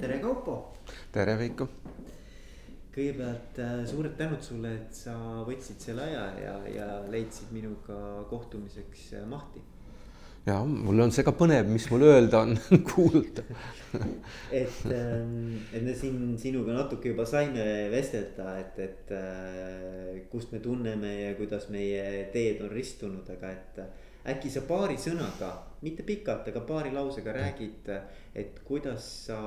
tere, Kaupo. tere, Veiko. kõigepealt äh, suured tänud sulle, et sa võtsid selle aja ja, ja leidsid minuga kohtumiseks äh, mahti. ja mul on see ka põnev, mis mul öelda on kuulda et, ähm, et me siin sinuga natuke juba saime vestelda, et, et äh, kust me tunneme ja kuidas meie teed on ristunud, aga et äkki sa paari sõnaga, mitte pikalt, aga paari lausega räägid, et kuidas sa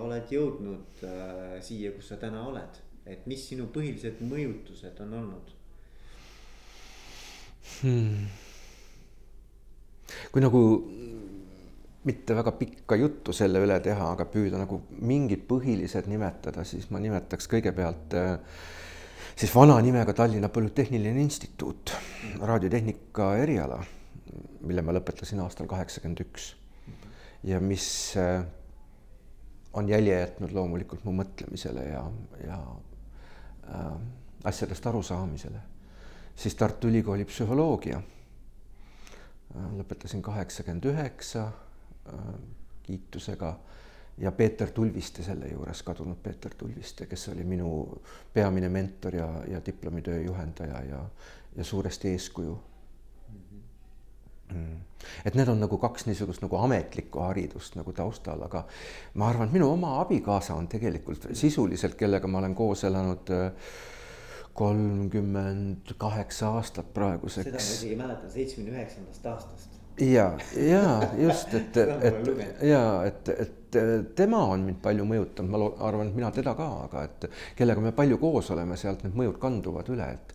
oled jõudnud äh, siia, kus sa täna oled, et mis sinu põhilised mõjutused on olnud hmm.? kui nagu mitte väga pikka juttu selle üle teha, aga püüda nagu mingid põhilised nimetada, siis ma nimetaks kõigepealt äh, siis vana nimega Tallinna Polütehniline Instituut, raadiotehnika eriala mille ma lõpetasin aastal kaheksakümmend üks ja mis äh, on jälje jätnud loomulikult mu mõtlemisele ja, ja äh, asjadest arusaamisele. siis Tartu Ülikooli psühholoogia äh,. lõpetasin kaheksakümmend üheksa äh, kiitusega ja Peeter Tulviste selle juures, kadunud Peeter Tulviste, kes oli minu peamine mentor ja, ja diplomitöö juhendaja ja, ja suuresti eeskuju. Et need on nagu kaks niisugust nagu ametlikku haridust nagu taustal, aga ma arvan, et minu oma abikaasa on tegelikult sisuliselt, kellega ma olen koos elanud äh, kolmkümmend kaheksa aastat praeguseks. seda ma isegi mäletan seitsmekümne üheksandast aastast ja, ja just, et, et ja et, et tema on mind palju mõjutanud, ma arvan, et mina teda ka, aga et kellega me palju koos oleme, sealt need mõjud kanduvad üle, et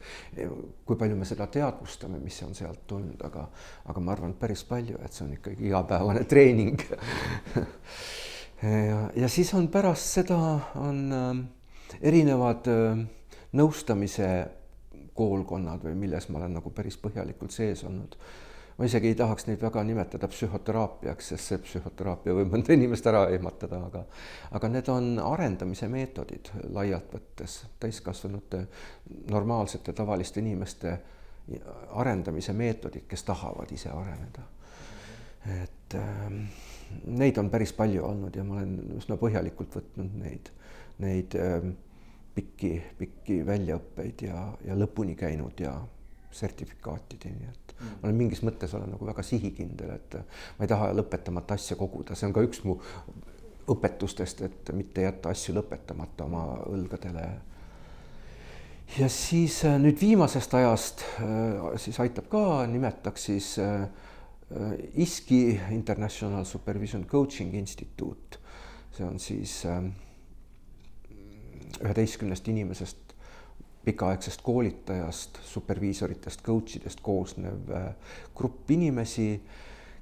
kui palju me seda teadvustame, mis on sealt tulnud, aga, aga ma arvan, et päris palju, et see on ikkagi igapäevane treening. Ja, ja siis on pärast seda on äh, erinevad äh, nõustamise koolkonnad või milles ma olen nagu päris põhjalikult sees olnud ma isegi ei tahaks neid väga nimetada psühhoteraapiaks, sest see psühhoteraapia võib mõnda inimest ära ehmatada, aga aga need on arendamise meetodid laialt võttes, täiskasvanute normaalsete tavaliste inimeste arendamise meetodid, kes tahavad ise areneda. et äh, neid on päris palju olnud ja ma olen üsna põhjalikult võtnud neid, neid äh, pikki, pikki väljaõppeid ja, ja lõpuni käinud ja sertifikaatideni, et mm. ma olen mingis mõttes olen nagu väga sihikindel, et ma ei taha lõpetamata asja koguda, see on ka üks mu õpetustest, et mitte jätta asju lõpetamata oma õlgadele. ja siis äh, nüüd viimasest ajast äh, siis aitab ka, nimetaks siis äh, ISKI International Supervision Coaching Instituut. see on siis üheteistkümnest inimesest pikaaegsest koolitajast, superviisoritest, coach idest koosnev äh, grupp inimesi,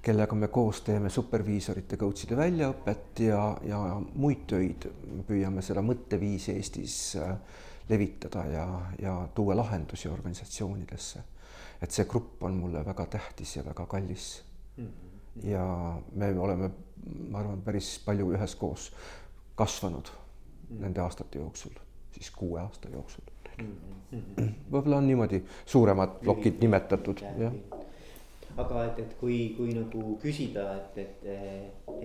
kellega me koos teeme superviisorite, coach ide väljaõpet ja, ja muid töid. püüame seda mõtteviisi Eestis äh, levitada ja, ja tuua lahendusi organisatsioonidesse. et see grupp on mulle väga tähtis ja väga kallis mm. -hmm. ja me oleme, ma arvan, päris palju üheskoos kasvanud mm -hmm. nende aastate jooksul, siis kuue aasta jooksul võib-olla on niimoodi suuremad plokid nimetatud, jah. aga et, et kui, kui nagu küsida, et, et,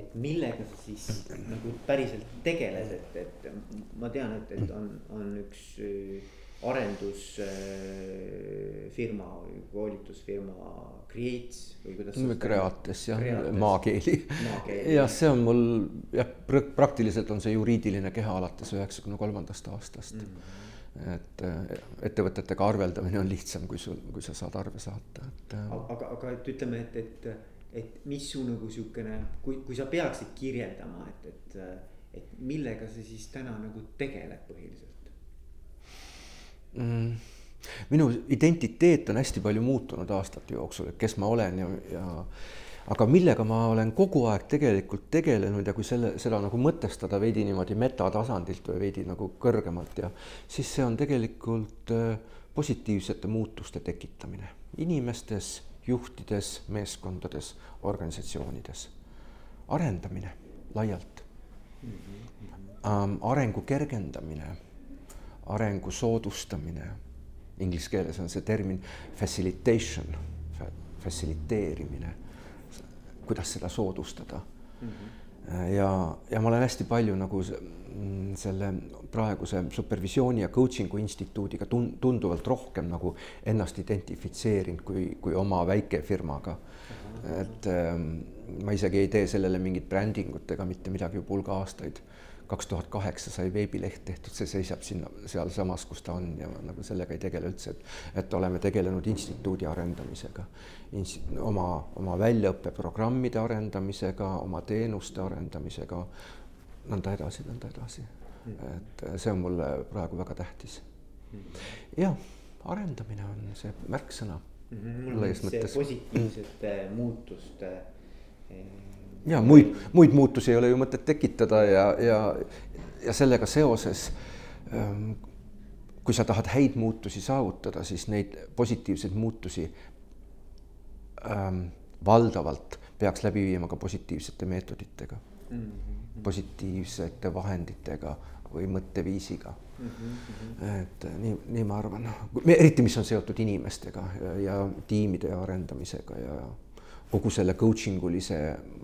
et millega sa siis nagu päriselt tegeled, et, et ma tean, et, et on, on üks äh, arendusfirma äh, või koolitusfirma Creates või kuidas. Creates jah, maakeeli. jah, see on mul jah, praktiliselt on see juriidiline keha alates üheksakümne kolmandast aastast mm. -hmm et äh, ettevõtetega arveldamine on lihtsam, kui sul, kui sa saad arve saata, et. Äh, aga, aga et ütleme, et, et, et mis su nagu sihukene, kui, kui sa peaksid kirjeldama, et, et, et millega sa siis täna nagu tegeled põhiliselt mm.? minu identiteet on hästi palju muutunud aastate jooksul, et kes ma olen ja, ja aga millega ma olen kogu aeg tegelikult tegelenud ja kui selle, seda nagu mõtestada veidi niimoodi metatasandilt või veidi nagu kõrgemalt ja siis see on tegelikult äh, positiivsete muutuste tekitamine inimestes, juhtides, meeskondades, organisatsioonides. arendamine laialt ähm,. arengu kergendamine, arengu soodustamine. Inglise keeles on see termin facilitation, faciliteerimine kuidas seda soodustada mm. -hmm. ja, ja ma olen hästi palju nagu mm, selle praeguse supervisiooni ja coaching'u instituudiga tun-, tunduvalt rohkem nagu ennast identifitseerinud kui, kui oma väikefirmaga. et ähm, ma isegi ei tee sellele mingit brändingut ega mitte midagi juba hulga aastaid kaks tuhat kaheksa sai veebileht tehtud, see seisab sinna sealsamas, kus ta on ja nagu sellega ei tegele üldse, et, et oleme tegelenud instituudi arendamisega, oma, oma väljaõppeprogrammide arendamisega, oma teenuste arendamisega, nõnda edasi, nõnda edasi. et see on mulle praegu väga tähtis. jah, arendamine on see märksõna mm -hmm. laias mõttes. positiivsete mm. muutuste ja muid, muid muutusi ei ole ju mõtet tekitada ja, ja, ja sellega seoses ähm, kui sa tahad häid muutusi saavutada, siis neid positiivseid muutusi ähm, valdavalt peaks läbi viima ka positiivsete meetoditega mm, -hmm. positiivsete vahenditega või mõtteviisiga mm. -hmm. et nii, nii ma arvan, eriti, mis on seotud inimestega ja, ja tiimide arendamisega ja kogu selle coaching ulise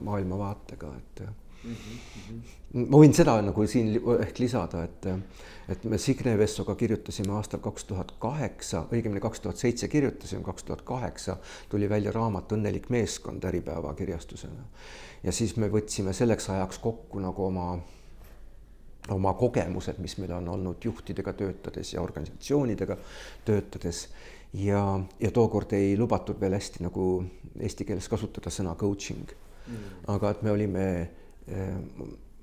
maailmavaatega, et mm. -hmm. ma võin seda nagu siin ehk lisada, et, et me Signe Vessoga kirjutasime aastal kaks tuhat kaheksa, õigemini kaks tuhat seitse kirjutasime, kaks tuhat kaheksa tuli välja raamat Õnnelik meeskond Äripäeva kirjastusena. ja siis me võtsime selleks ajaks kokku nagu oma oma kogemused, mis meil on olnud juhtidega töötades ja organisatsioonidega töötades ja, ja tookord ei lubatud veel hästi nagu eesti keeles kasutada sõna coaching mm.. aga et me olime, eh,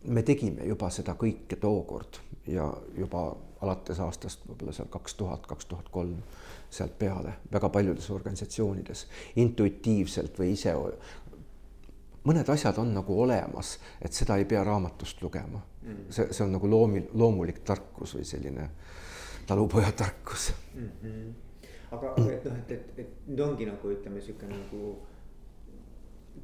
me tegime juba seda kõike tookord ja juba alates aastast võib-olla seal kaks tuhat, kaks tuhat kolm sealt peale väga paljudes organisatsioonides intuitiivselt või ise. mõned asjad on nagu olemas, et seda ei pea raamatust lugema mm.. see, see on nagu loomi, loomulik tarkus või selline talupojatarkus mm. -hmm aga, aga et noh, et, et, et nüüd ongi nagu ütleme, sihuke nagu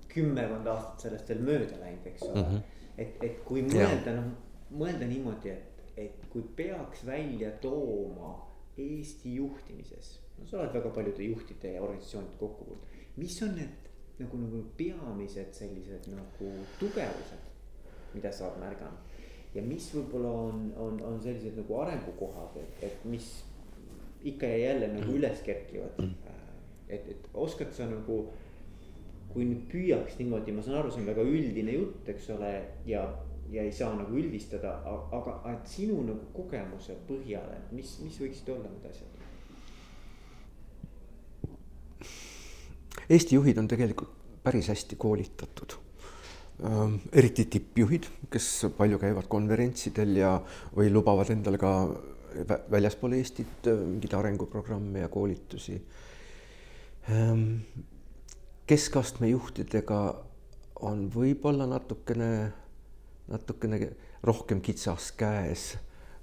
kümmekond aastat sellest veel mööda läinud, eks ole mm. -hmm. et, et kui mõelda noh, mõelda niimoodi, et, et kui peaks välja tooma Eesti juhtimises, no sa oled väga paljude juhtide ja organisatsioonide kokku puutunud, mis on need nagu, nagu peamised sellised nagu tugevused, mida sa oled märganud ja mis võib-olla on, on, on sellised nagu arengukohad, et, et mis ikka ja jälle nagu üles kerkivad. Mm. et, et oskad sa nagu, kui nüüd püüaks niimoodi, ma saan aru, see on väga üldine jutt, eks ole, ja, ja ei saa nagu üldistada, aga, et sinu nagu kogemuse põhjal, et mis, mis võiksid olla need asjad? Eesti juhid on tegelikult päris hästi koolitatud ähm, eriti tippjuhid, kes palju käivad konverentsidel ja, või lubavad endale ka väljaspool Eestit äh, mingeid arenguprogramme ja koolitusi. Ähm, keskastme juhtidega on võib-olla natukene, natukene rohkem kitsas käes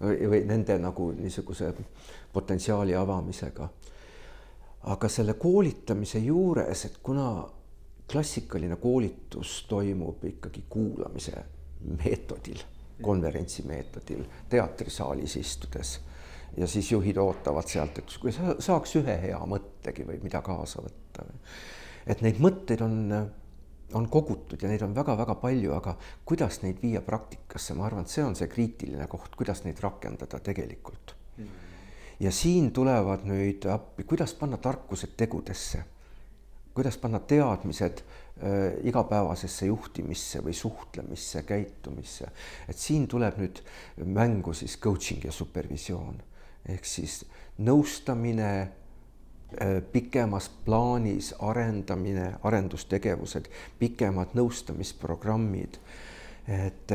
või, nende nagu niisuguse potentsiaali avamisega. aga selle koolitamise juures, et kuna klassikaline koolitus toimub ikkagi kuulamise meetodil konverentsimeetodil teatrisaalis istudes ja siis juhid ootavad sealt, et kui sa saaks ühe hea mõttegi või mida kaasa võtta. et neid mõtteid on, on kogutud ja neid on väga-väga palju, aga kuidas neid viia praktikasse, ma arvan, et see on see kriitiline koht, kuidas neid rakendada tegelikult. ja siin tulevad nüüd appi, kuidas panna tarkused tegudesse, kuidas panna teadmised Äh, igapäevasesse juhtimisse või suhtlemisse, käitumisse. et siin tuleb nüüd mängu siis coaching ja supervisioon ehk siis nõustamine äh, pikemas plaanis arendamine, arendustegevused, pikemad nõustamisprogrammid. et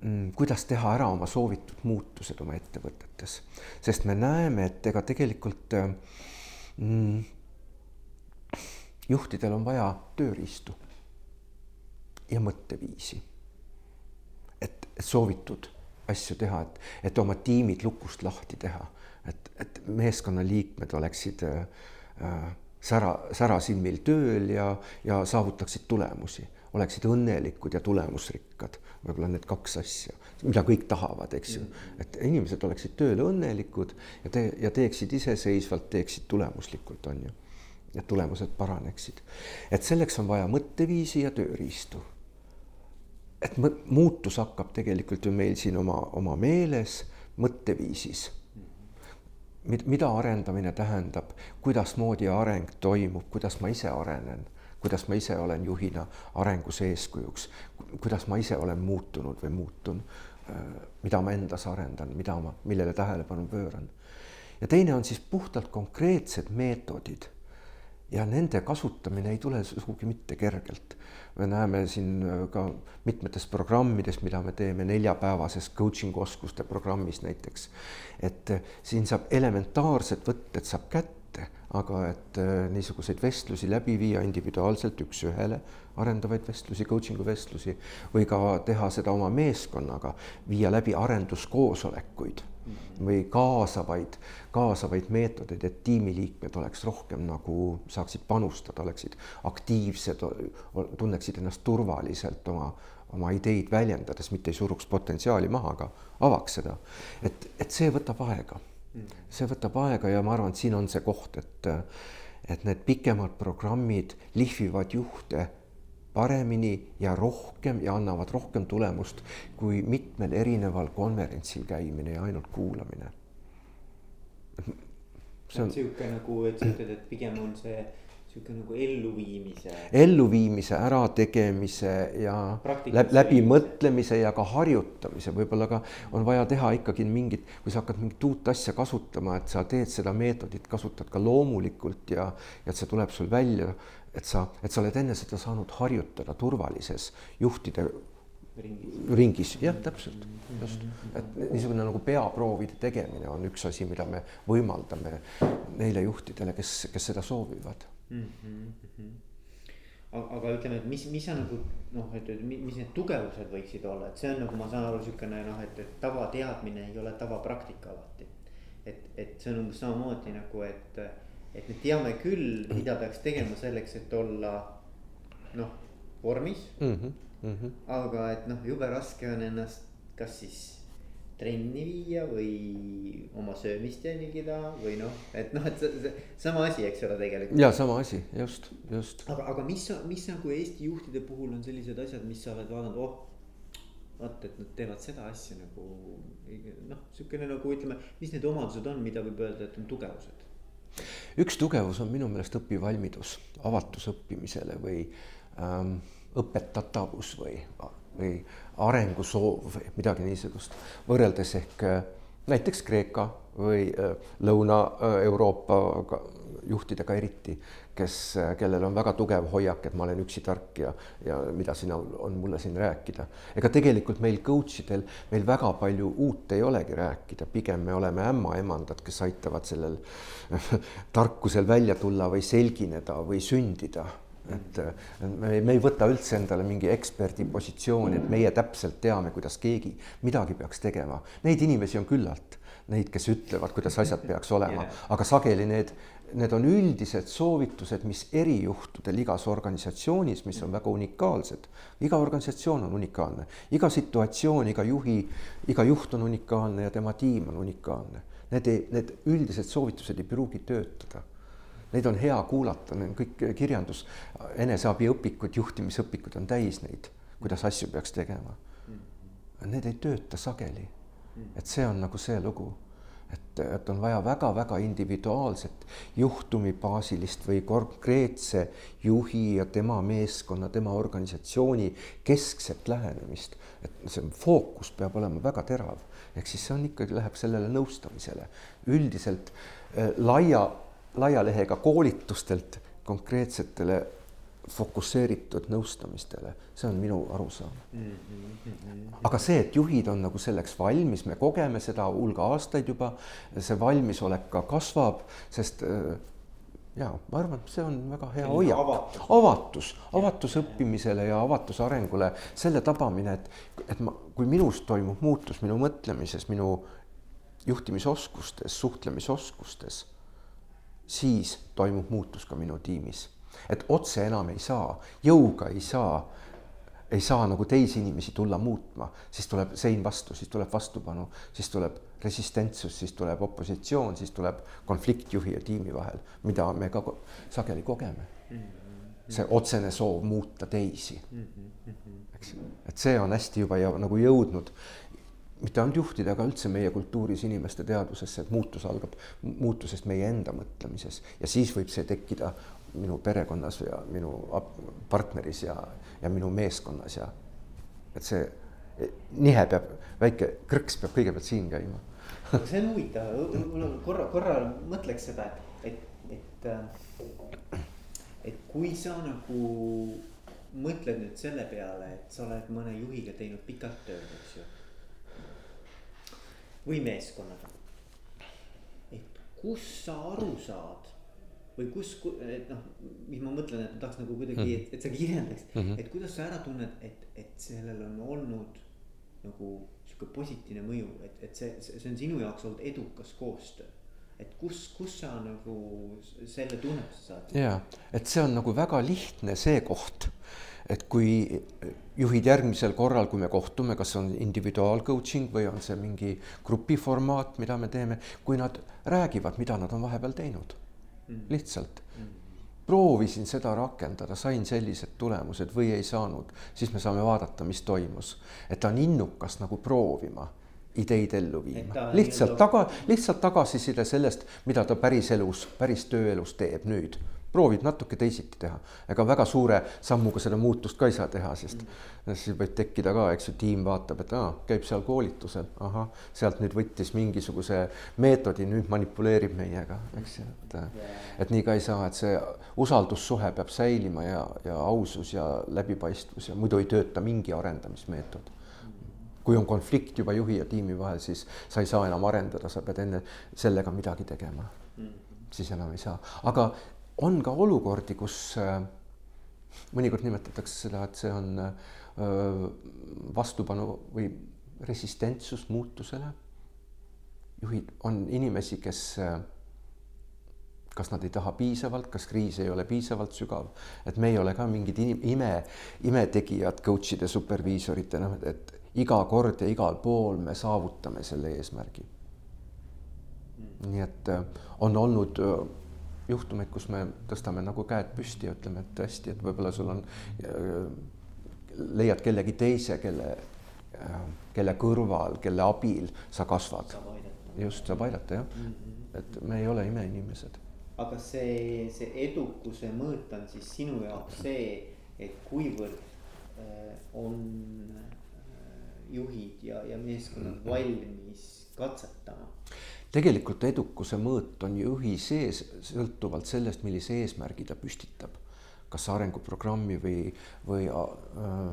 mm, kuidas teha ära oma soovitud muutused oma ettevõtetes, sest me näeme, et ega tegelikult mm, juhtidel on vaja tööriistu ja mõtteviisi. et soovitud asju teha, et, et oma tiimid lukust lahti teha, et, et meeskonnaliikmed oleksid äh, sära, särasilmil tööl ja, ja saavutaksid tulemusi, oleksid õnnelikud ja tulemusrikkad, võib-olla need kaks asja, mida kõik tahavad, eks ju, et inimesed oleksid tööl õnnelikud ja te ja teeksid iseseisvalt, teeksid tulemuslikult, on ju et tulemused paraneksid. et selleks on vaja mõtteviisi ja tööriistu. et muutus hakkab tegelikult ju meil siin oma, oma meeles, mõtteviisis. Mida arendamine tähendab, kuidasmoodi areng toimub, kuidas ma ise arenen, kuidas ma ise olen juhina arengus eeskujuks, kuidas ma ise olen muutunud või muutun, mida ma endas arendan, mida ma, millele tähelepanu pööran. ja teine on siis puhtalt konkreetsed meetodid. Ja nende kasutamine ei tule sugugi mitte kergelt. Me näeme siin äh, ka mitmetes programmides, mida me teeme neljapäevases coaching oskuste programmis näiteks, et äh, siin saab elementaarsed võtted saab kätte, aga et äh, niisuguseid vestlusi läbi viia individuaalselt üks-ühele, arendavaid vestlusi, coaching'u vestlusi või ka teha seda oma meeskonnaga, viia läbi arenduskoosolekuid või kaasavaid, kaasavaid meetodeid, et tiimiliikmed oleks rohkem nagu saaksid panustada, oleksid aktiivsed, tunneksid ennast turvaliselt oma, oma ideid väljendades, mitte ei suruks potentsiaali maha, aga avaks seda. et, et see võtab aega, see võtab aega ja ma arvan, et siin on see koht, et, et need pikemad programmid lihvivad juhte paremini ja rohkem ja annavad rohkem tulemust kui mitmel erineval konverentsil käimine ja ainult kuulamine. see on sihuke nagu, et sa ütled, et pigem on see sihuke nagu elluviimise. elluviimise, ärategemise ja läbimõtlemise ja ka harjutamise, võib-olla ka on vaja teha ikkagi mingit, kui sa hakkad mingit uut asja kasutama, et sa teed seda meetodit, kasutad ka loomulikult ja, ja et see tuleb sul välja et sa, et sa oled enne seda saanud harjutada turvalises juhtide ringis, ringis., jah, täpselt, just, et niisugune nagu peaproovide tegemine on üks asi, mida me võimaldame neile juhtidele, kes, kes seda soovivad mm. -hmm. aga, aga ütleme, et mis, mis on nagu noh, et, et mis need tugevused võiksid olla, et see on nagu ma saan aru, niisugune noh, et, et tavateadmine ei ole tavapraktika alati. et, et see on umbes samamoodi nagu, et et me teame küll, mida peaks tegema selleks, et olla noh, vormis mm. -hmm. Mm -hmm. aga et noh, jube raske on ennast kas siis trenni viia või oma söömist jälgida või noh, et noh, et see, see sama asi, eks ole, tegelikult. ja sama asi, just, just. aga, aga mis, mis nagu Eesti juhtide puhul on sellised asjad, mis sa oled vaadanud, oh. vot, et nad teevad seda asja nagu noh, sihukene nagu ütleme, mis need omadused on, mida võib öelda, et on tugevused üks tugevus on minu meelest õpivalmidus, avatus õppimisele või ähm, õpetatavus või, või arengusoov midagi niisugust, võrreldes ehk äh, näiteks Kreeka või äh, Lõuna-Euroopa juhtidega eriti, kes, kellel on väga tugev hoiak, et ma olen üksi tark ja, ja mida siin on, on mulle siin rääkida. ega tegelikult meil coach idel, meil väga palju uut ei olegi rääkida, pigem me oleme ämmaemandad, kes aitavad sellel tarkusel välja tulla või selgineda või sündida et me, me ei võta üldse endale mingi eksperdi positsiooni, et meie täpselt teame, kuidas keegi midagi peaks tegema. Neid inimesi on küllalt, neid, kes ütlevad, kuidas asjad peaks olema, aga sageli need need on üldised soovitused, mis erijuhtudel igas organisatsioonis, mis on väga unikaalsed. iga organisatsioon on unikaalne, iga situatsioon, iga juhi, iga juht on unikaalne ja tema tiim on unikaalne. Need need üldised soovitused ei pruugi töötada. Neid on hea kuulata, need on kõik kirjandus, eneseabiõpikud, juhtimisõpikud on täis neid, kuidas asju peaks tegema. Need ei tööta sageli. et see on nagu see lugu et, et on vaja väga-väga individuaalset juhtumibaasilist või konkreetse juhi ja tema meeskonna, tema organisatsiooni keskset lähenemist. et see fookus peab olema väga terav, ehk siis see on ikkagi, läheb sellele nõustamisele üldiselt äh, laia, laia lehega koolitustelt konkreetsetele fokusseeritud nõustamistele, see on minu arusaam mm. -hmm. aga see, et juhid on nagu selleks valmis, me kogeme seda hulga aastaid juba, see valmisolek ka kasvab, sest äh, ja ma arvan, et see on väga hea hoiak, avatus, avatus, avatus õppimisele ja avatus arengule, selle tabamine, et, et ma, kui minus toimub muutus minu mõtlemises, minu juhtimisoskustes, suhtlemisoskustes, siis toimub muutus ka minu tiimis. Et otse enam ei saa, jõuga ei saa, ei saa nagu teisi inimesi tulla muutma, siis tuleb sein vastu, siis tuleb vastupanu, siis tuleb resistentsus, siis tuleb opositsioon, siis tuleb konflikt juhi ja tiimi vahel, mida me ka sageli kogeme. See otsene soov muuta teisi. eks, et see on hästi juba ja nagu jõudnud mitte ainult juhtida, aga üldse meie kultuuris inimeste teadvusesse, et muutus algab muutusest meie enda mõtlemises ja siis võib see tekkida minu perekonnas ja minu partneris ja, ja minu meeskonnas ja et see nihe peab, väike krõks peab kõigepealt siin käima. see on huvitav, korra, korra mõtleks seda, et, et, et, äh, et kui sa nagu mõtled nüüd selle peale, et sa oled mõne juhiga teinud pikalt tööd, eks ju. Või meeskonnaga. et kus sa aru saad või kus, et noh, mis ma mõtlen, et ma tahaks nagu kuidagi -hmm. et, et sa kirjeldaks mm, -hmm. et kuidas sa ära tunned, et, et sellel on olnud nagu sihuke positiivne mõju, et, et see, see on sinu jaoks olnud edukas koostöö. et kus, kus sa nagu selle tunnetuse saad? ja, et see on nagu väga lihtne see koht, et kui juhid järgmisel korral, kui me kohtume, kas on individuaal coaching või on see mingi grupi formaat, mida me teeme, kui nad räägivad, mida nad on vahepeal teinud Mm. lihtsalt mm. proovisin seda rakendada, sain sellised tulemused või ei saanud, siis me saame vaadata, mis toimus. et ta on innukas nagu proovima ideid ellu viima, lihtsalt taga, lihtsalt tagasiside sellest, mida ta päriselus, päris tööelus teeb nüüd proovid natuke teisiti teha, ega väga suure sammuga seda muutust ka ei saa teha, sest mm. siis võib tekkida ka, eks ju, tiim vaatab, et aa, käib seal koolitusel, ahah, sealt nüüd võttis mingisuguse meetodi, nüüd manipuleerib meiega, eks ju, et et nii ka ei saa, et see usaldussuhe peab säilima ja, ja ausus ja läbipaistvus ja muidu ei tööta mingi arendamismeetod. Kui on konflikt juba juhi ja tiimi vahel, siis sa ei saa enam arendada, sa pead enne sellega midagi tegema. siis enam ei saa, aga on ka olukordi, kus äh, mõnikord nimetatakse seda, et see on äh, vastupanu või resistentsus muutusele. juhid, on inimesi, kes äh, kas nad ei taha piisavalt, kas kriis ei ole piisavalt sügav, et me ei ole ka mingid ime, imetegijad coach'ide, superviisoritena, et iga kord ja igal pool me saavutame selle eesmärgi. nii et on olnud juhtumeid, kus me tõstame nagu käed püsti ja ütleme, et hästi, et võib-olla sul on, leiad kellegi teise, kelle, kelle kõrval, kelle abil sa kasvad. just, saab aidata jah mm, -hmm. et me ei ole imeinimesed. aga see, see edukuse mõõt on siis sinu jaoks see, et kuivõrd äh, on äh, juhid ja, ja meeskonnad mm valmis katsetama tegelikult edukuse mõõt on juhi sees sõltuvalt sellest, millise eesmärgi ta püstitab. kas arenguprogrammi või, või äh,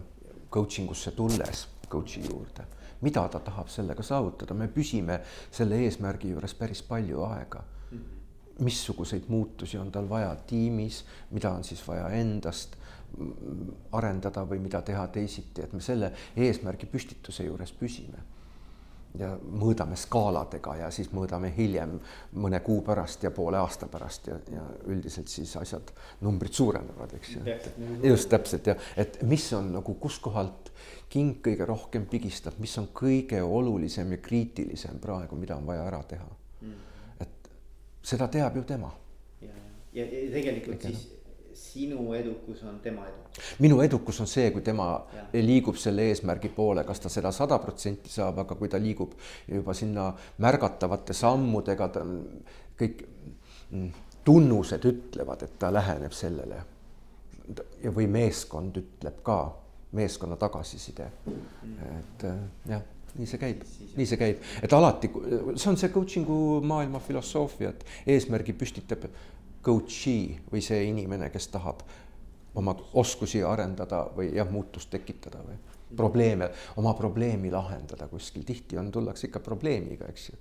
coaching usse tulles coach'i juurde, mida ta tahab sellega saavutada, me püsime selle eesmärgi juures päris palju aega. missuguseid muutusi on tal vaja tiimis, mida on siis vaja endast arendada või mida teha teisiti, et me selle eesmärgi püstituse juures püsime ja mõõdame skaaladega ja siis mõõdame hiljem mõne kuu pärast ja poole aasta pärast ja, ja üldiselt siis asjad, numbrid suurenevad, eks ju. just täpselt ja, et mis on nagu, kuskohalt king kõige rohkem pigistab, mis on kõige olulisem ja kriitilisem praegu, mida on vaja ära teha mm.. et seda teab ju tema. ja, ja, ja tegelikult Ega. siis sinu edukus on tema edukus? minu edukus on see, kui tema ja. liigub selle eesmärgi poole, kas ta seda sada protsenti saab, aga kui ta liigub juba sinna märgatavate sammudega, ta kõik mm, tunnused ütlevad, et ta läheneb sellele. ja, või meeskond ütleb ka, meeskonna tagasiside mm., et jah nii see käib, nii see käib, et alati, see on see coaching'u maailma filosoofia, et eesmärgi püstitab coach'i või see inimene, kes tahab oma oskusi arendada või jah, muutust tekitada või probleeme, oma probleemi lahendada kuskil, tihti on, tullakse ikka probleemiga, eks ju.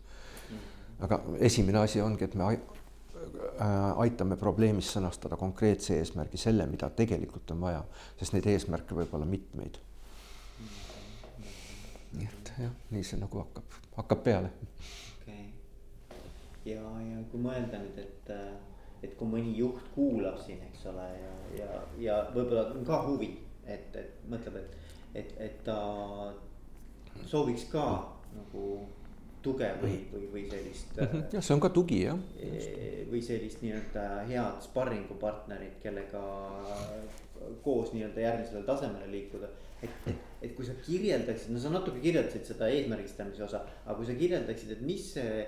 aga esimene asi ongi, et me äh, aitame probleemis sõnastada konkreetse eesmärgi, selle, mida tegelikult on vaja, sest neid eesmärke võib olla mitmeid. nii et jah, nii see nagu hakkab, hakkab peale. okei okay., ja, ja kui mõelda nüüd, et äh, et kui mõni juht kuulab siin, eks ole, ja, ja, ja võib-olla on ka huvi, et, et mõtleb, et, et, et ta sooviks ka nagu tuge või, või, või sellist mm. -hmm. jah, see on ka tugi jah. või sellist nii-öelda head sparringupartnerit, kellega koos nii-öelda järgmisele tasemele liikuda. et, et, et kui sa kirjeldaksid, no sa natuke kirjeldasid seda eesmärgistamise osa, aga kui sa kirjeldaksid, et mis see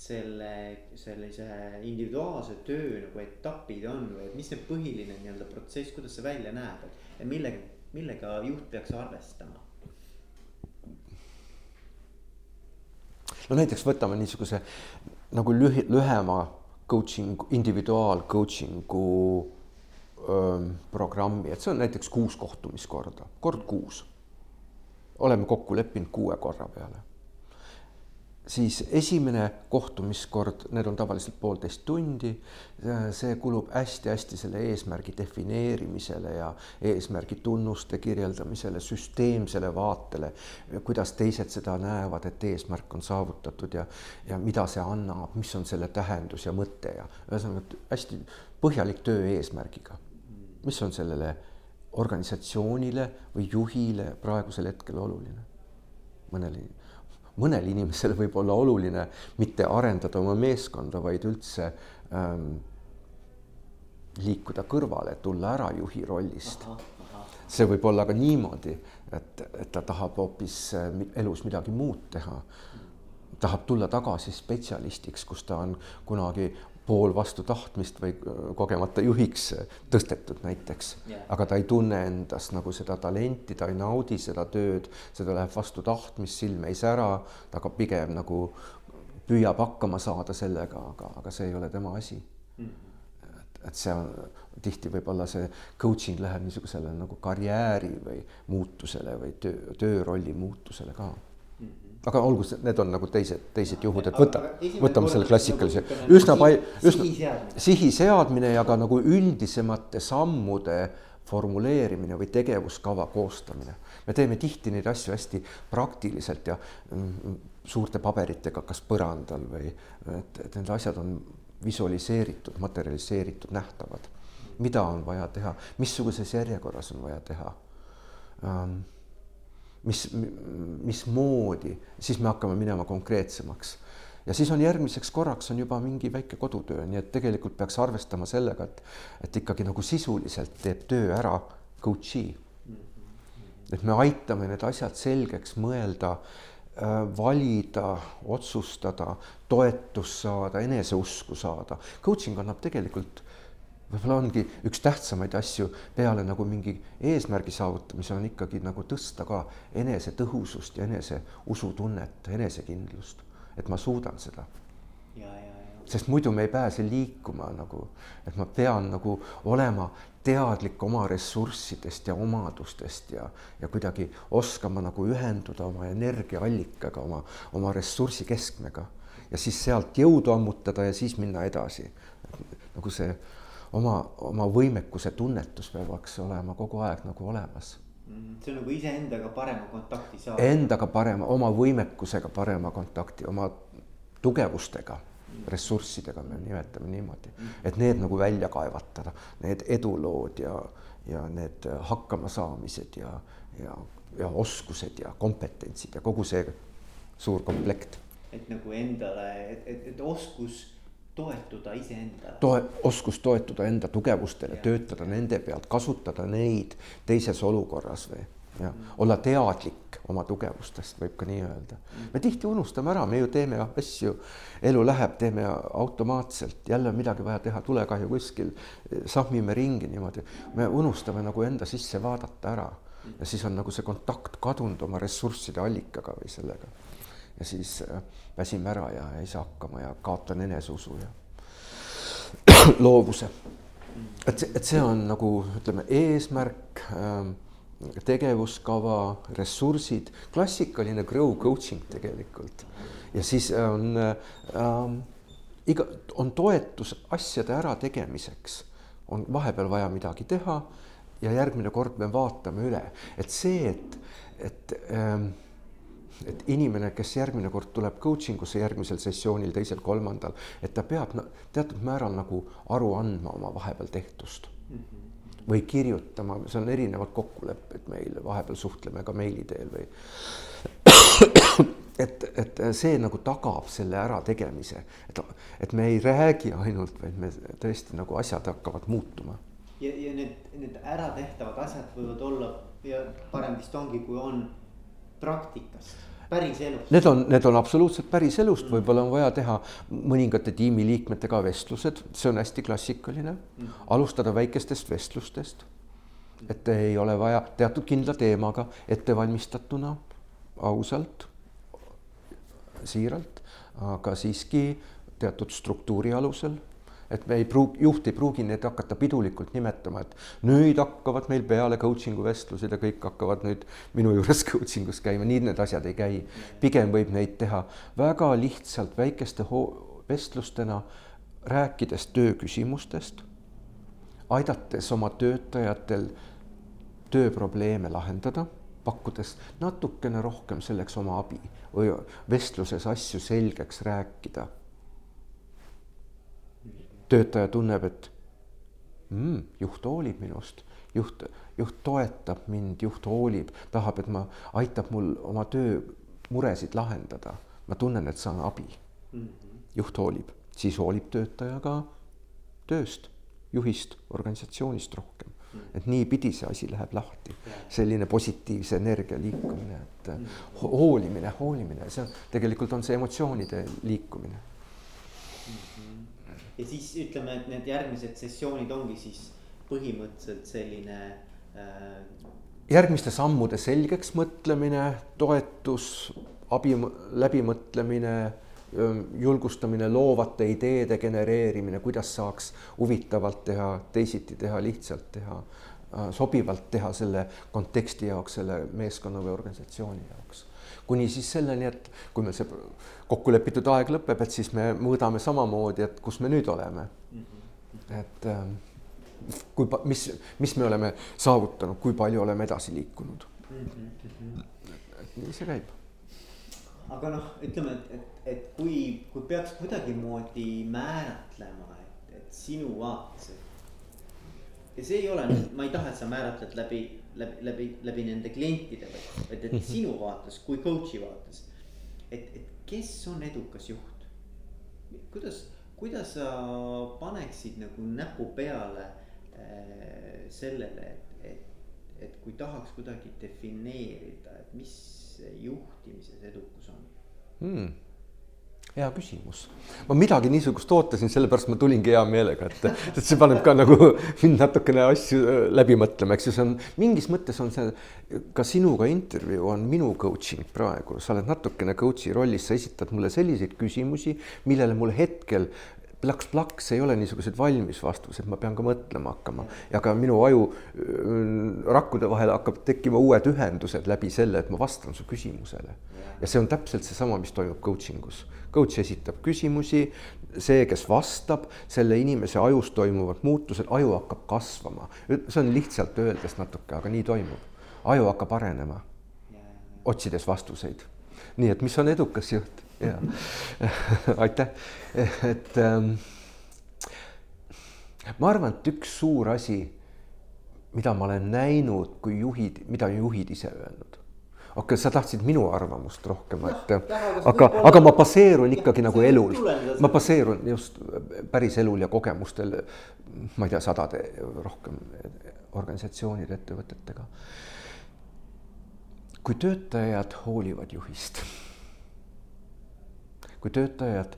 selle, sellise individuaalse töö nagu etapid on või et mis see põhiline nii-öelda protsess, kuidas see välja näeb, et millega, millega juht peaks arvestama? no näiteks võtame niisuguse nagu lühi-, lühema coaching, individuaal coaching'u programmi, et see on näiteks kuus kohtumiskorda, kord kuus. oleme kokku leppinud kuue korra peale siis esimene kohtumiskord, need on tavaliselt poolteist tundi. see kulub hästi-hästi selle eesmärgi defineerimisele ja eesmärgi tunnuste kirjeldamisele, süsteemsele vaatele, kuidas teised seda näevad, et eesmärk on saavutatud ja, ja mida see annab, mis on selle tähendus ja mõte ja ühesõnaga hästi põhjalik töö eesmärgiga. mis on sellele organisatsioonile või juhile praegusel hetkel oluline? Mõnele mõnel inimesel võib olla oluline mitte arendada oma meeskonda, vaid üldse ähm, liikuda kõrvale, tulla ära juhi rollist. see võib olla ka niimoodi, et, et ta tahab hoopis äh, elus midagi muud teha. tahab tulla tagasi spetsialistiks, kus ta on kunagi pool vastu tahtmist või äh, kogemata juhiks tõstetud näiteks yeah., aga ta ei tunne endas nagu seda talenti, ta ei naudi seda tööd, seda läheb vastu tahtmist, silm ei sära, ta ka pigem nagu püüab hakkama saada sellega, aga, aga see ei ole tema asi mm. -hmm. et, et see on tihti võib-olla see coaching läheb niisugusele nagu karjääri või muutusele või töö, töörolli muutusele ka aga olgu, need on nagu teised, teised juhud, et võta, võtame selle klassikalise nagu üsna palju, üsna sihi seadmine ja ka nagu üldisemate sammude formuleerimine või tegevuskava koostamine. me teeme tihti neid asju hästi praktiliselt ja mm, suurte paberitega, kas põrandal või et, et need asjad on visualiseeritud, materialiseeritud, nähtavad. mida on vaja teha, missuguses järjekorras on vaja teha um, mis, mismoodi, siis me hakkame minema konkreetsemaks. ja siis on järgmiseks korraks on juba mingi väike kodutöö, nii et tegelikult peaks arvestama sellega, et, et ikkagi nagu sisuliselt teeb töö ära coach'i. et me aitame need asjad selgeks mõelda, äh, valida, otsustada, toetust saada, eneseusku saada. Coaching annab tegelikult võib-olla ongi üks tähtsamaid asju peale nagu mingi eesmärgi saavutamise on ikkagi nagu tõsta ka enesetõhusust ja enese usutunnet, enesekindlust, et ma suudan seda. sest muidu me ei pääse liikuma nagu, et ma pean nagu olema teadlik oma ressurssidest ja omadustest ja, ja kuidagi oskama nagu ühenduda oma energiaallikaga, oma, oma ressursi keskmega ja siis sealt jõudu ammutada ja siis minna edasi. nagu see oma, oma võimekuse tunnetus peaks olema kogu aeg nagu olemas. Mm, see on nagu iseendaga parema kontakti saada. Endaga parema, oma võimekusega parema kontakti, oma tugevustega mm., ressurssidega me nimetame niimoodi, mm. et need nagu välja kaevatada, need edulood ja, ja need hakkamasaamised ja, ja, ja oskused ja kompetentsid ja kogu see suur komplekt. et nagu endale, et, et, et oskus toetuda iseendale. toe, oskus toetuda enda tugevustele, töötada nende pealt, kasutada neid teises olukorras või jah. Mm., olla teadlik oma tugevustest, võib ka nii öelda. Mm.. me tihti unustame ära, me ju teeme asju, elu läheb, teeme automaatselt, jälle on midagi vaja teha, tulekahju kuskil, sahmime ringi niimoodi, me unustame nagu enda sisse vaadata ära. Ja siis on nagu see kontakt kadunud oma ressursside allikaga või sellega. Ja siis äh, väsime ära ja ei saa hakkama ja kaotan eneseusu ja loovuse. et, et see on nagu ütleme, eesmärk ähm, tegevuskava, ressursid, klassikaline grow coaching tegelikult. ja siis on ähm, iga, on toetus asjade ärategemiseks, on vahepeal vaja midagi teha ja järgmine kord me vaatame üle, et see, et, et ähm, et inimene, kes järgmine kord tuleb coaching usse järgmisel sessioonil, teisel, kolmandal, et ta peab teatud määral nagu aru andma oma vahepeal tehtust mm. -hmm. või kirjutama, see on erinevad kokkulepped meil, vahepeal suhtleme ka meili teel või et, et see nagu tagab selle ärategemise, et, et me ei räägi ainult, vaid me tõesti nagu asjad hakkavad muutuma. ja, ja need, need äratehtavad asjad võivad olla ja parem vist ongi, kui on praktikast päris elust? Need on, need on absoluutselt päris elust mm., võib-olla on vaja teha mõningate tiimiliikmetega vestlused, see on hästi klassikaline mm.. alustada väikestest vestlustest. et ei ole vaja teatud kindla teemaga ettevalmistatuna, ausalt, siiralt, aga siiski teatud struktuuri alusel et me ei pruugi, juht ei pruugi neid hakata pidulikult nimetama, et nüüd hakkavad meil peale coaching'u vestlused ja kõik hakkavad nüüd minu juures coaching us käima, nii need asjad ei käi. pigem võib neid teha väga lihtsalt väikeste vestlustena, rääkides tööküsimustest, aidates oma töötajatel tööprobleeme lahendada pakkudes natukene rohkem selleks oma abi või vestluses asju selgeks rääkida töötaja tunneb, et mm, juht hoolib minust, juht, juht toetab mind, juht hoolib, tahab, et ma, aitab mul oma töömuresid lahendada. ma tunnen, et saan abi mm. -hmm. juht hoolib, siis hoolib töötaja ka tööst, juhist, organisatsioonist rohkem. -hmm. et niipidi see asi läheb lahti, selline positiivse energia liikumine, et -hmm. hoolimine, hoolimine, see on tegelikult on see emotsioonide liikumine ja siis ütleme, et need järgmised sessioonid ongi siis põhimõtteliselt selline äh.... järgmiste sammude selgeks mõtlemine, toetus, abi läbimõtlemine, julgustamine, loovate ideede genereerimine, kuidas saaks huvitavalt teha, teisiti teha, lihtsalt teha, äh, sobivalt teha selle konteksti jaoks, selle meeskonna või organisatsiooni jaoks kuni siis selleni, et kui meil see kokkulepitud aeg lõpeb, et siis me mõõdame samamoodi, et kus me nüüd oleme. et ähm, kui, mis, mis me oleme saavutanud, kui palju oleme edasi liikunud. et nii see käib. aga noh, ütleme, et, et, et kui, kui peaks kuidagimoodi määratlema, et, et sinu vaates, et ja see ei ole nüüd, ma ei taha, et sa määratled läbi läbi, läbi, läbi nende klientide, vaid et sinu vaates kui coach'i vaates. et, et kes on edukas juht? kuidas, kuidas sa paneksid nagu näpu peale äh, sellele, et, et, et kui tahaks kuidagi defineerida, et mis juhtimises edukus on hmm.? Hea küsimus. ma midagi niisugust ootasin, sellepärast ma tulingi hea meelega, et, et see paneb ka nagu mind natukene asju äh, läbi mõtlema, eks ju, see on mingis mõttes on see ka sinuga intervjuu on minu coaching praegu, sa oled natukene coach'i rollis, sa esitad mulle selliseid küsimusi, millele mul hetkel plaks-plaks ei ole niisugused valmis vastused, ma pean ka mõtlema hakkama ja ka minu aju rakkude vahel hakkab tekkima uued ühendused läbi selle, et ma vastan su küsimusele. ja see on täpselt seesama, mis toimub coaching us. Coach esitab küsimusi, see, kes vastab, selle inimese ajus toimuvad muutused, aju hakkab kasvama. see on lihtsalt öeldes natuke, aga nii toimub. aju hakkab arenema, otsides vastuseid. nii et mis on edukas juht ja aitäh, et ähm, ma arvan, et üks suur asi, mida ma olen näinud, kui juhid, mida juhid ise öelnud. Okei okay,, sa tahtsid minu arvamust rohkem, et aga, aga ma baseerun ikkagi nagu elul, ma baseerun just päris elul ja kogemustel, ma ei tea, sadade rohkem organisatsioonide, ettevõtetega. kui töötajad hoolivad juhist kui töötajad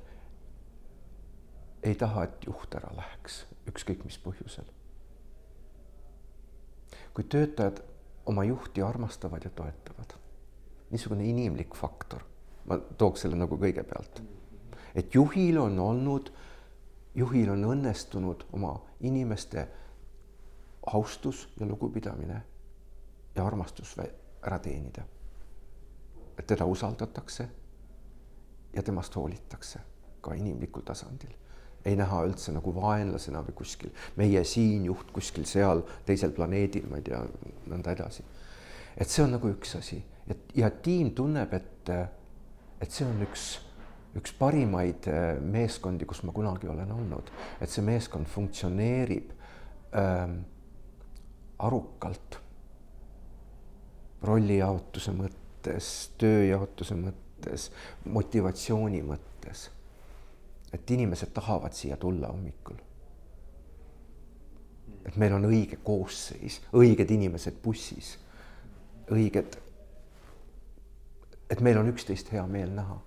ei taha, et juht ära läheks, ükskõik mis põhjusel. kui töötajad oma juhti armastavad ja toetavad, niisugune inimlik faktor, ma tooks selle nagu kõigepealt, et juhil on olnud, juhil on õnnestunud oma inimeste austus ja lugupidamine ja armastus ära teenida. et teda usaldatakse ja temast hoolitakse ka inimlikul tasandil. ei näha üldse nagu vaenlasena või kuskil meie siin juht kuskil seal teisel planeedil, ma ei tea, nõnda edasi. et see on nagu üks asi, et ja tiim tunneb, et, et see on üks, üks parimaid äh, meeskondi, kus ma kunagi olen olnud, et see meeskond funktsioneerib ähm, arukalt rollijaotuse mõttes, tööjaotuse mõttes, motivatsiooni mõttes. et inimesed tahavad siia tulla hommikul. et meil on õige koosseis, õiged inimesed bussis, õiged. Et meil on üksteist hea meel näha,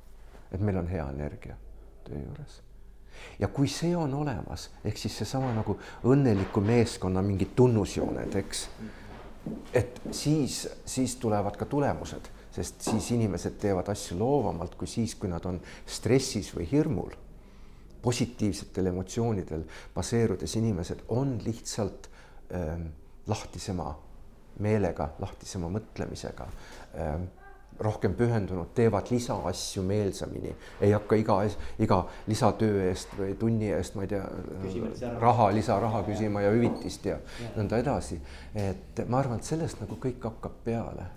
et meil on hea energia töö juures ja kui see on olemas, ehk siis seesama nagu õnneliku meeskonna mingid tunnusjooned, eks. et siis, siis tulevad ka tulemused, sest siis inimesed teevad asju loovamalt kui siis, kui nad on stressis või hirmul. positiivsetel emotsioonidel baseerudes inimesed on lihtsalt ähm, lahtisema meelega, lahtisema mõtlemisega ähm, rohkem pühendunud, teevad lisaasju meelsamini, ei hakka iga, iga lisatöö eest või tunni eest, ma ei tea, raha, lisaraha küsima ja hüvitist ja, ja nõnda edasi. et ma arvan, et sellest nagu kõik hakkab peale.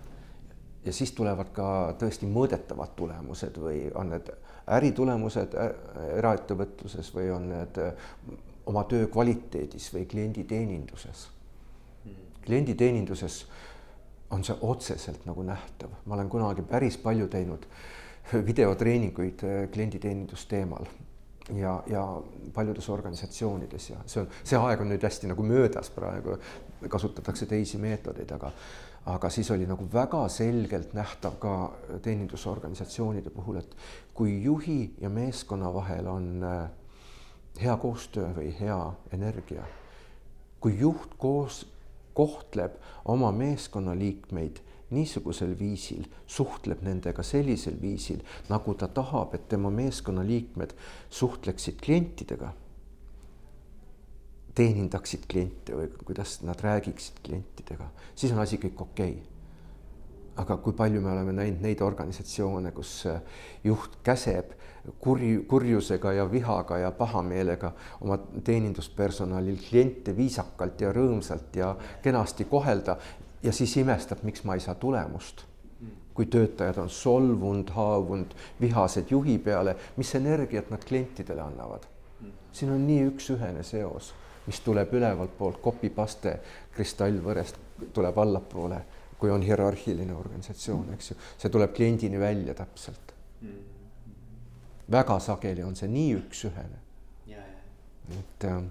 ja siis tulevad ka tõesti mõõdetavad tulemused või on need äritulemused eraettevõtluses või on need oma töö kvaliteedis või klienditeeninduses. Hmm. klienditeeninduses on see otseselt nagu nähtav, ma olen kunagi päris palju teinud videotreeninguid äh, klienditeenindusteemal ja, ja paljudes organisatsioonides ja see on, see aeg on nüüd hästi nagu möödas praegu, kasutatakse teisi meetodeid, aga aga siis oli nagu väga selgelt nähtav ka teenindusorganisatsioonide puhul, et kui juhi ja meeskonna vahel on äh, hea koostöö või hea energia, kui juht koos kohtleb oma meeskonnaliikmeid niisugusel viisil, suhtleb nendega sellisel viisil, nagu ta tahab, et tema meeskonnaliikmed suhtleksid klientidega, teenindaksid kliente või kuidas nad räägiksid klientidega, siis on asi kõik okei. okay aga kui palju me oleme näinud neid organisatsioone, kus äh, juht käseb kurj, kurjusega ja vihaga ja pahameelega oma teeninduspersonalil kliente viisakalt ja rõõmsalt ja kenasti kohelda ja siis imestab, miks ma ei saa tulemust. kui töötajad on solvunud, haavunud, vihased juhi peale, mis energiat nad klientidele annavad? siin on nii üks-ühene seos, mis tuleb ülevalt poolt, copy-paste kristallvõrest tuleb allapoole kui on hierarhiline organisatsioon, eks ju, see tuleb kliendini välja täpselt. Mm.. väga sageli on see nii üks-ühene. et äh,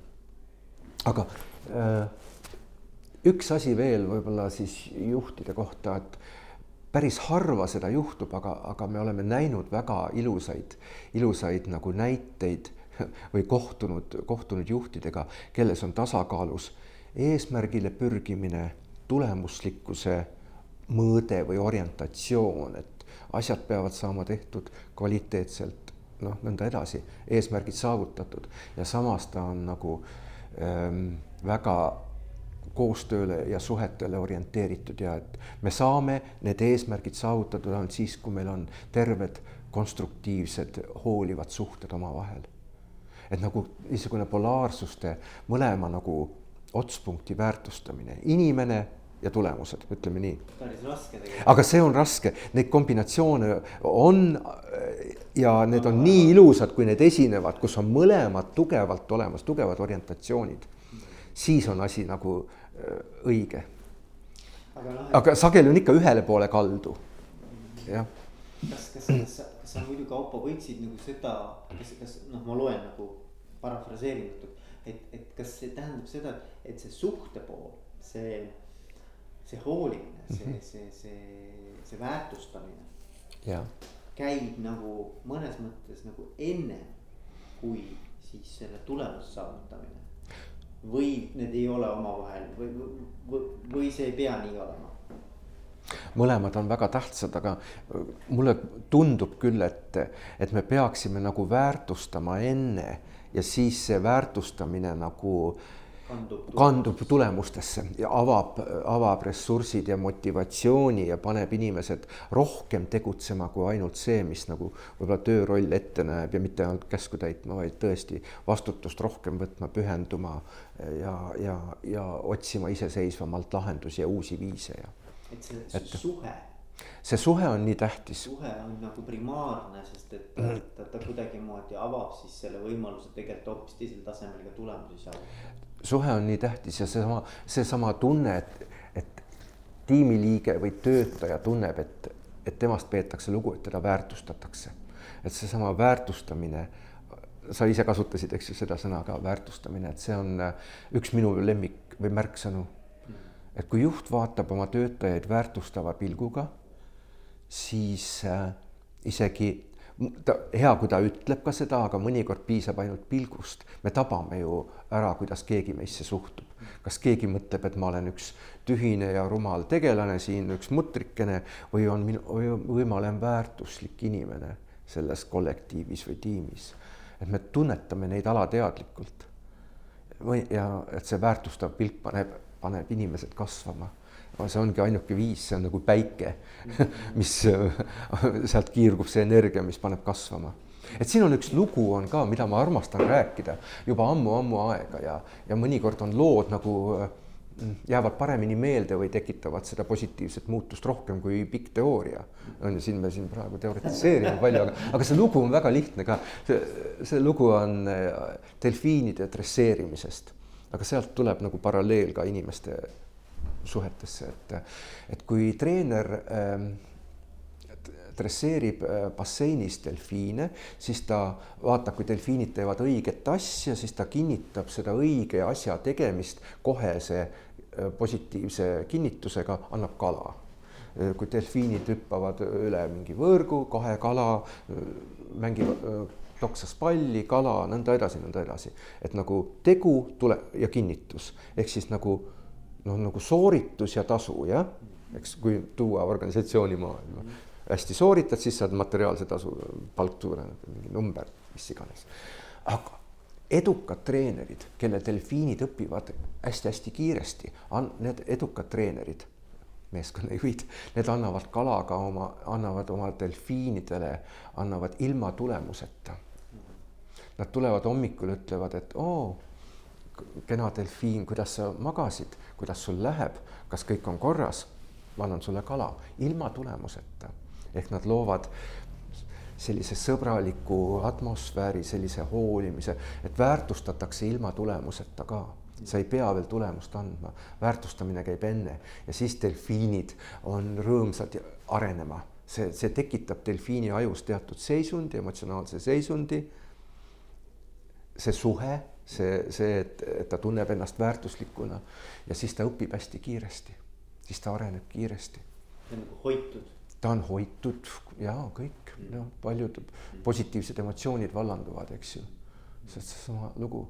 aga äh, üks asi veel võib-olla siis juhtide kohta, et päris harva seda juhtub, aga, aga me oleme näinud väga ilusaid, ilusaid nagu näiteid või kohtunud, kohtunud juhtidega, kelles on tasakaalus eesmärgile pürgimine, tulemuslikkuse mõõde või orientatsioon, et asjad peavad saama tehtud kvaliteetselt, noh, nõnda edasi, eesmärgid saavutatud ja samas ta on nagu ähm, väga koostööle ja suhetele orienteeritud ja et me saame need eesmärgid saavutatud ainult siis, kui meil on terved, konstruktiivsed, hoolivad suhted omavahel. et nagu niisugune polaarsuste mõlema nagu otspunkti väärtustamine, inimene ja tulemused, ütleme nii. aga see on raske, neid kombinatsioone on ja need on nii ilusad, kui need esinevad, kus on mõlemad tugevalt olemas, tugevad orientatsioonid. siis on asi nagu äh, õige. aga, no, aga sageli on ikka ühele poole kaldu, jah. kas, kas, kas, kas sa muidu Kaupo võtsid nagu seda, kas, kas noh, ma loen nagu parafraseeringut, et, et kas see tähendab seda, et see suhte pool, see see hoolimine, see -hmm. see, see, see väärtustamine. käib nagu mõnes mõttes nagu enne, kui siis selle tulemuse saavutamine. või need ei ole omavahel või, või, või see ei pea nii olema? mõlemad on väga tähtsad, aga mulle tundub küll, et, et me peaksime nagu väärtustama enne ja siis see väärtustamine nagu äh, kandub, kandub tulemustesse ja avab, avab ressursid ja motivatsiooni ja paneb inimesed rohkem tegutsema kui ainult see, mis nagu võib-olla tööroll ette näeb ja mitte ainult käsku täitma, vaid tõesti vastutust rohkem võtma, pühenduma ja, ja, ja otsima iseseisvamalt lahendusi ja uusi viise ja. et see et, suhe see suhe on nii tähtis. suhe on nagu primaarne, sest et ta, ta, ta kuidagimoodi avab siis selle võimaluse tegelikult hoopis teisel tasemel ka tulemusi saavutada suhe on nii tähtis ja seesama, seesama tunne, et, et tiimiliige või töötaja tunneb, et, et temast peetakse lugu, et teda väärtustatakse. et seesama väärtustamine, sa ise kasutasid, eks ju, seda sõna ka, väärtustamine, et see on äh, üks minu lemmik või märksõnu. et kui juht vaatab oma töötajaid väärtustava pilguga, siis äh, isegi ta, hea, kui ta ütleb ka seda, aga mõnikord piisab ainult pilgust. me tabame ju ära, kuidas keegi meisse suhtub. kas keegi mõtleb, et ma olen üks tühine ja rumal tegelane siin, üks mutrikene või on minu, või, ma olen väärtuslik inimene selles kollektiivis või tiimis. et me tunnetame neid alateadlikult. või, ja et see väärtustav pilk paneb, paneb inimesed kasvama see ongi ainuke viis, see on nagu päike, mis sealt kiirgub see energia, mis paneb kasvama. et siin on üks lugu on ka, mida ma armastan rääkida juba ammu-ammu aega ja, ja mõnikord on lood nagu mm, jäävad paremini meelde või tekitavad seda positiivset muutust rohkem kui pikk teooria. on ju, siin me siin praegu teoritiseerime palju, aga, aga see lugu on väga lihtne ka. see, see lugu on äh, delfiinide dresseerimisest, aga sealt tuleb nagu paralleel ka inimeste suhetesse, et, et kui treener ähm, dresseerib äh, basseinis delfiine, siis ta vaatab, kui delfiinid teevad õiget asja, siis ta kinnitab seda õige asja tegemist kohese äh, positiivse kinnitusega, annab kala. Äh, kui delfiinid hüppavad üle mingi võrgu, kohe kala, mängivad, toksas palli, kala, nõnda edasi, nõnda edasi. et nagu tegu tule ja kinnitus ehk siis nagu noh, nagu sooritus ja tasu jah, eks kui tuua organisatsiooni maailma mm. -hmm. hästi sooritad, siis saad materiaalse tasu, palk suureneb, mingi number, mis iganes. aga edukad treenerid, kelle delfiinid õpivad hästi-hästi kiiresti, need edukad treenerid, meeskonnajuhid, need annavad kalaga oma, annavad oma delfiinidele, annavad ilma tulemuseta. Nad tulevad hommikul, ütlevad, et oo, kena delfiin, kuidas sa magasid kuidas sul läheb, kas kõik on korras, ma annan sulle kala ilma tulemuseta. ehk nad loovad sellise sõbraliku atmosfääri, sellise hoolimise, et väärtustatakse ilma tulemuseta ka sa ei pea veel tulemust andma, väärtustamine käib enne ja siis delfiinid on rõõmsad arenema, see, see tekitab delfiini ajus teatud seisundi, emotsionaalse seisundi. see suhe see, see, et, et ta tunneb ennast väärtuslikuna ja siis ta õpib hästi kiiresti, siis ta areneb kiiresti. ta on nagu hoitud. ta on hoitud ja kõik, noh, paljud positiivsed emotsioonid vallanduvad, eks ju. see on seesama lugu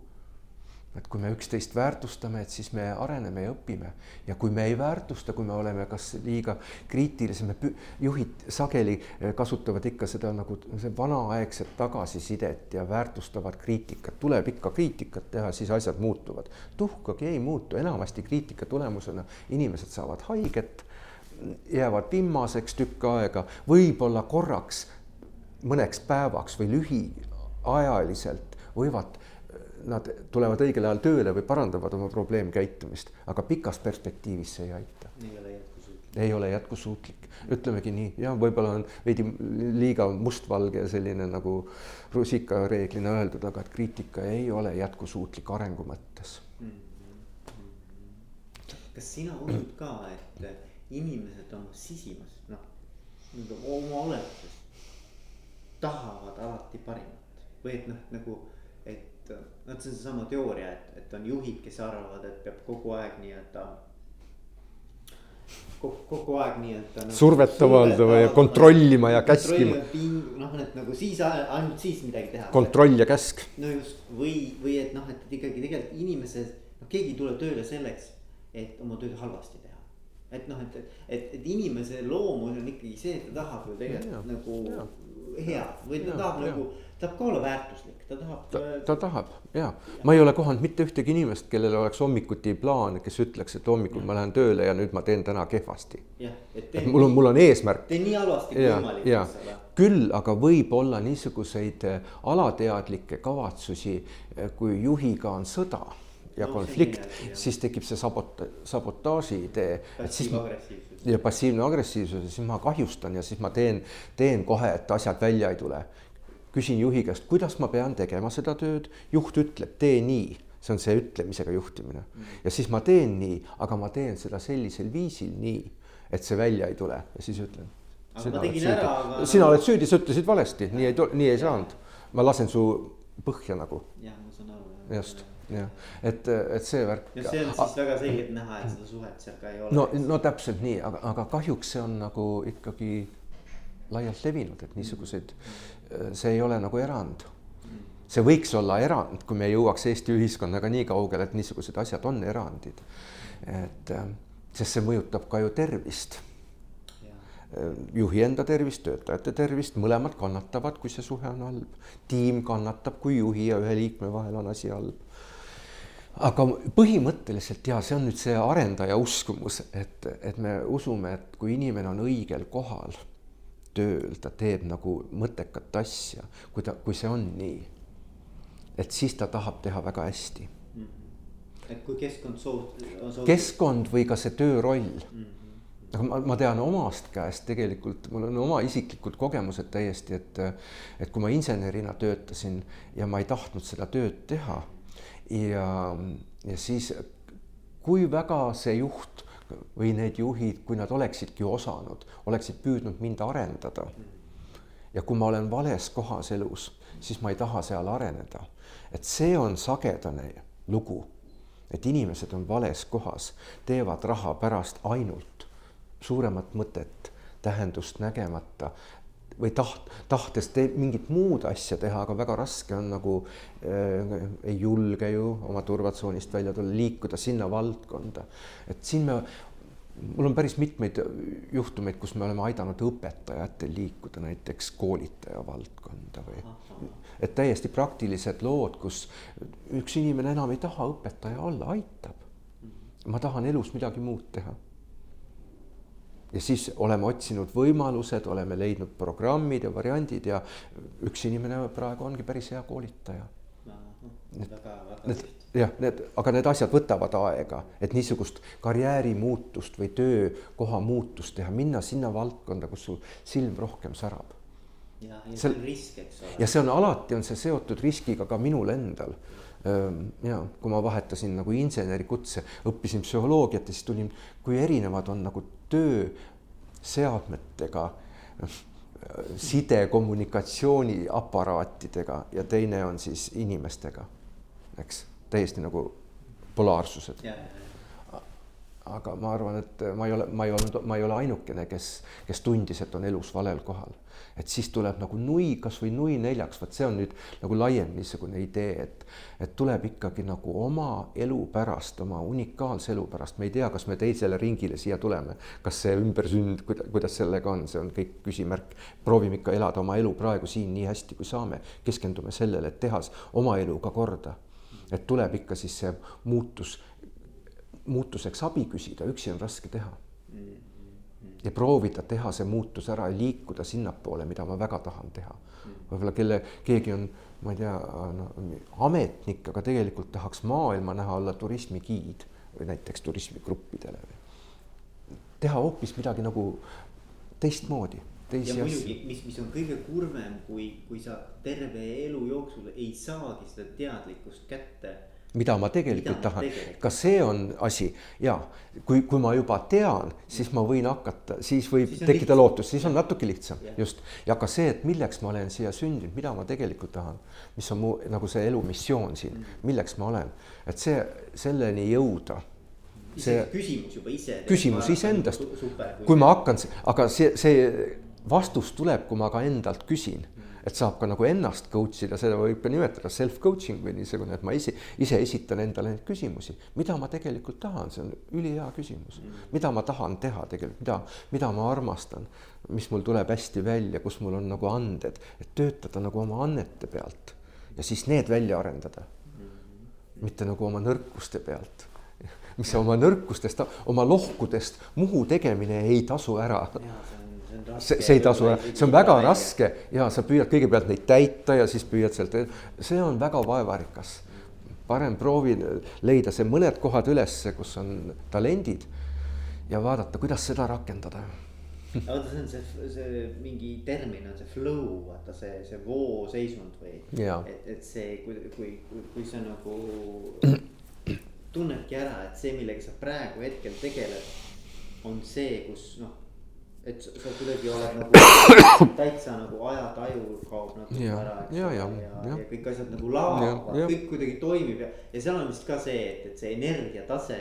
et kui me üksteist väärtustame, et siis me areneme ja õpime. Ja kui me ei väärtusta, kui me oleme kas liiga kriitilised, me juhid sageli eh, kasutavad ikka seda nagu vanaaegset tagasisidet ja väärtustavad kriitikat, tuleb ikka kriitikat teha, siis asjad muutuvad. tuhkagi ei muutu, enamasti kriitika tulemusena inimesed saavad haiget, jäävad vimmaseks tükk aega, võib-olla korraks mõneks päevaks või lühiajaliselt võivad nad tulevad õigel ajal tööle või parandavad oma probleemkäitumist, aga pikas perspektiivis see ei aita. ei ole jätkusuutlik. ei ole jätkusuutlik, ütlemegi nii, jah, võib-olla on veidi liiga mustvalge selline nagu rusikareeglina öeldud, aga et kriitika ei ole jätkusuutlik arengu mõttes mm. -hmm. kas sina usud ka, et inimesed oma sisimas, noh, oma olemuses tahavad alati parimat või et noh, nagu, et noh, see on seesama teooria, et, et on juhid, kes arvavad, et peab kogu aeg nii-öelda kogu, kogu aeg nii-öelda nagu,. survet avaldama ja kontrollima ja käskima. noh, et nagu siis ainult siis midagi teha. kontroll ja käsk. no just või, või et noh, et ikkagi tegelikult inimesed, noh keegi ei tule tööle selleks, et oma tööd halvasti teha. et noh, et, et, et inimese loomus on ikkagi see, et ta tahab ju tegelikult ja, nagu ja. head või ta ja, tahab ja. nagu tahab ka olla väärtuslik, ta tahab. ta, äh, ta tahab ja. ja ma ei ole kohanud mitte ühtegi inimest, kellel oleks hommikuti plaan, kes ütleks, et hommikul ja. ma lähen tööle ja nüüd ma teen täna kehvasti. mul on, mul on eesmärk. tee nii halvasti kui võimalik, eks ole. küll aga võib olla niisuguseid äh, alateadlikke kavatsusi, äh, kui juhiga on sõda ja no, konflikt, siis tekib see sabot-, sabotaaži idee. ja passiivne agressiivsus ja siis ma kahjustan ja siis ma teen, teen kohe, et asjad välja ei tule küsin juhi käest, kuidas ma pean tegema seda tööd, juht ütleb, tee nii, see on see ütlemisega juhtimine mm. ja siis ma teen nii, aga ma teen seda sellisel viisil nii, et see välja ei tule ja siis ütlen. aga ma tegin ära, aga. sina oled süüdi, sa ütlesid valesti, nii ei, nii ei saanud. ma lasen su põhja nagu. jah, ma saan aru. just, jah, et, et see värk. ja see on siis väga selgelt näha, et seda suhet seal ka ei ole. no, no täpselt nii, aga, aga kahjuks see on nagu ikkagi laialt levinud, et niisuguseid, see ei ole nagu erand see võiks olla erand, kui me jõuaks Eesti ühiskonnaga nii kaugele, et niisugused asjad on erandid. et sest see mõjutab ka ju tervist. juhi enda tervist, töötajate tervist, mõlemad kannatavad, kui see suhe on halb. tiim kannatab, kui juhi ja ühe liikme vahel on asi halb. aga põhimõtteliselt ja see on nüüd see arendaja uskumus, et, et me usume, et kui inimene on õigel kohal tööl, ta teeb nagu mõttekat asja, kui ta, kui see on nii, et siis ta tahab teha väga hästi et kui keskkond soov-. keskkond või ka see tööroll mm. -hmm. aga ma, ma tean omast käest tegelikult, mul on oma isiklikud kogemused täiesti, et, et kui ma insenerina töötasin ja ma ei tahtnud seda tööd teha ja, ja siis kui väga see juht või need juhid, kui nad oleksidki osanud, oleksid püüdnud mind arendada. ja kui ma olen vales kohas elus, siis ma ei taha seal areneda. et see on sagedane lugu et inimesed on vales kohas, teevad raha pärast ainult suuremat mõtet, tähendust nägemata või taht, tahtes te, mingit muud asja teha, aga väga raske on nagu äh, ei julge ju oma turvatsoonist välja tulla, liikuda sinna valdkonda. et siin me, mul on päris mitmeid juhtumeid, kus me oleme aidanud õpetajatel liikuda näiteks koolitaja valdkonda või et täiesti praktilised lood, kus üks inimene enam ei taha õpetaja olla, aitab. ma tahan elus midagi muud teha. Ja siis oleme otsinud võimalused, oleme leidnud programmid ja variandid ja üks inimene praegu ongi päris hea koolitaja. Need, jah, need, aga need asjad võtavad aega, et niisugust karjäärimuutust või töökoha muutust teha, minna sinna valdkonda, kus sul silm rohkem särab ja, ja see on risk, eks ole. ja see on alati on see seotud riskiga ka minul endal. ja kui ma vahetasin nagu insenerikutse, õppisin psühholoogiat ja siis tulin, kui erinevad on nagu tööseadmetega, side, kommunikatsiooniaparaatidega ja teine on siis inimestega, eks, täiesti nagu polaarsused aga ma arvan, et ma ei ole, ma ei olnud, ma ei ole ainukene, kes, kes tundis, et on elus valel kohal et siis tuleb nagu nui, kasvõi nui neljaks, vot see on nüüd nagu laiem niisugune idee, et, et tuleb ikkagi nagu oma elu pärast, oma unikaalse elu pärast, me ei tea, kas me teisele ringile siia tuleme, kas see ümbersünd, kuidas sellega on, see on kõik küsimärk. proovime ikka elada oma elu praegu siin nii hästi, kui saame, keskendume sellele, et teha oma elu ka korda. et tuleb ikka siis see muutus, muutuseks abi küsida, üksi on raske teha mm ja proovida teha see muutus ära ja liikuda sinnapoole, mida ma väga tahan teha. võib-olla kelle, keegi on, ma ei tea no,, ametnik, aga tegelikult tahaks maailma näha olla turismigiid või näiteks turismigruppidele. teha hoopis midagi nagu teistmoodi. ja muidugi, mis, mis on kõige kurvem, kui, kui sa terve elu jooksul ei saagi seda teadlikkust kätte mida ma tegelikult mida tahan, ka see on asi ja kui, kui ma juba tean, siis ma võin hakata, siis võib siis tekkida lootus, siis on natuke lihtsam ja. just. ja ka see, et milleks ma olen siia sündinud, mida ma tegelikult tahan, mis on mu nagu see elu missioon siin mm., milleks ma olen, et see selleni jõuda see küsimus juba ise. küsimus iseendast, kui ma hakkan, aga see, see vastus tuleb, kui ma ka endalt küsin et saab ka nagu ennast coach ida, seda võib ka nimetada self-coaching või niisugune, et ma ise, ise esitan endale neid küsimusi, mida ma tegelikult tahan, see on ülihea küsimus. mida ma tahan teha tegelikult, mida, mida ma armastan, mis mul tuleb hästi välja, kus mul on nagu anded, et töötada nagu oma annete pealt ja siis need välja arendada. mitte nagu oma nõrkuste pealt. Mis oma nõrkustest, oma lohkudest muhu tegemine ei tasu ära see, see ei tasu ära, see on väga raske ja sa püüad kõigepealt neid täita ja siis püüad sealt, see on väga vaevarikas. parem proovi leida see mõned kohad ülesse, kus on talendid ja vaadata, kuidas seda rakendada vaata, see on see, see mingi termin on see flow, vaata see, see vooseisund või. et, et see, kui, kui, kui, kui sa nagu tunnedki ära, et see, millega sa praegu hetkel tegeled, on see, kus noh et sa kuidagi oled nagu täitsa nagu ajataju kaob natuke Ja, ära, eks ja, ole, ja, ja, ja. ja kõik asjad nagu laavad, ja. kõik kuidagi toimib ja, ja seal on vist ka see, et, et see energiatase,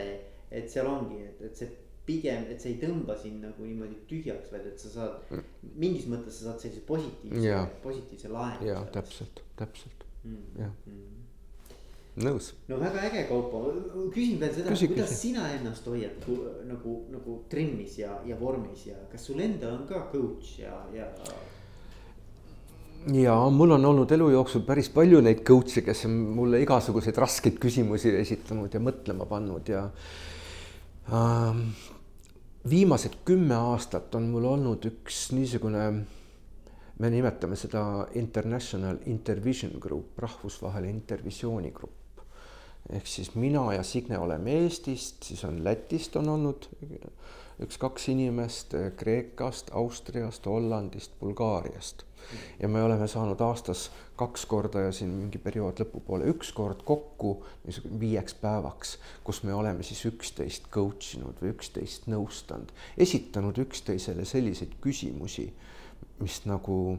et seal ongi, et, et see pigem, et see ei tõmba sind nagu niimoodi tühjaks, vaid et sa saad mingis mõttes sa saad sellise positiivse positiivse lahenduse. jaa, täpselt, täpselt, mm.. jah, Mm. nõus. no väga äge Kaupo, küsin veel seda, kuidas küsi. sina ennast hoiad nagu, nagu trimmis ja, ja vormis ja kas sul endal on ka coach ja, ja ja mul on olnud elu jooksul päris palju neid coach'e, kes on mulle igasuguseid raskeid küsimusi esitanud ja mõtlema pannud ja ähm, viimased kümme aastat on mul olnud üks niisugune, me nimetame seda International Intervision Group, rahvusvaheline intervisiooni grupp. Ehk siis mina ja Signe oleme Eestist, siis on Lätist on olnud üks-kaks inimest, Kreekast, Austriast, Hollandist, Bulgaariast. ja me oleme saanud aastas kaks korda ja siin mingi periood lõpupoole üks kord kokku niisugune viieks päevaks, kus me oleme siis üksteist coach inud või üksteist nõustanud, esitanud üksteisele selliseid küsimusi, mis nagu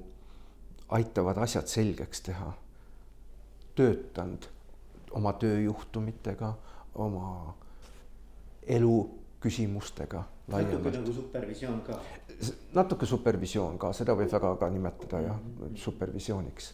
aitavad asjad selgeks teha. töötanud oma tööjuhtumitega, oma elu küsimustega natuke nagu supervisioon ka. Natuke supervisioon ka, seda võib väga ka nimetada jah, supervisiooniks.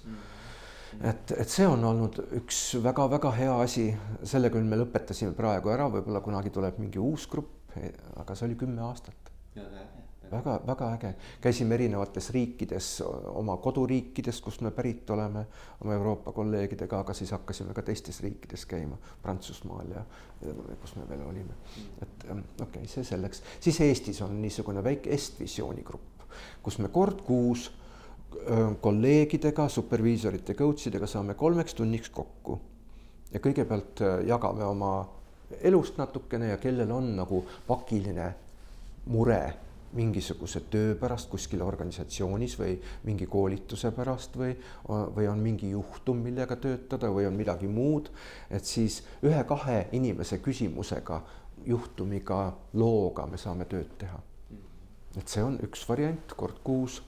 et, et see on olnud üks väga-väga hea asi, selle küll me lõpetasime praegu ära, võib-olla kunagi tuleb mingi uus grupp, aga see oli kümme aastat. väga äge. väga-väga äge, käisime erinevates riikides, oma koduriikides, kust me pärit oleme, oma Euroopa kolleegidega, aga siis hakkasime ka teistes riikides käima, Prantsusmaal ja kus me veel olime. et ähm, okei okay,, see selleks, siis Eestis on niisugune väike Est-Visiooni grupp, kus me kord kuus kolleegidega, superviisorite, coach idega saame kolmeks tunniks kokku. ja kõigepealt jagame oma elust natukene ja kellel on nagu pakiline mure mingisuguse töö pärast kuskil organisatsioonis või mingi koolituse pärast või, või on mingi juhtum, millega töötada või on midagi muud, et siis ühe-kahe inimese küsimusega, juhtumiga, looga me saame tööd teha. et see on üks variant, kord kuus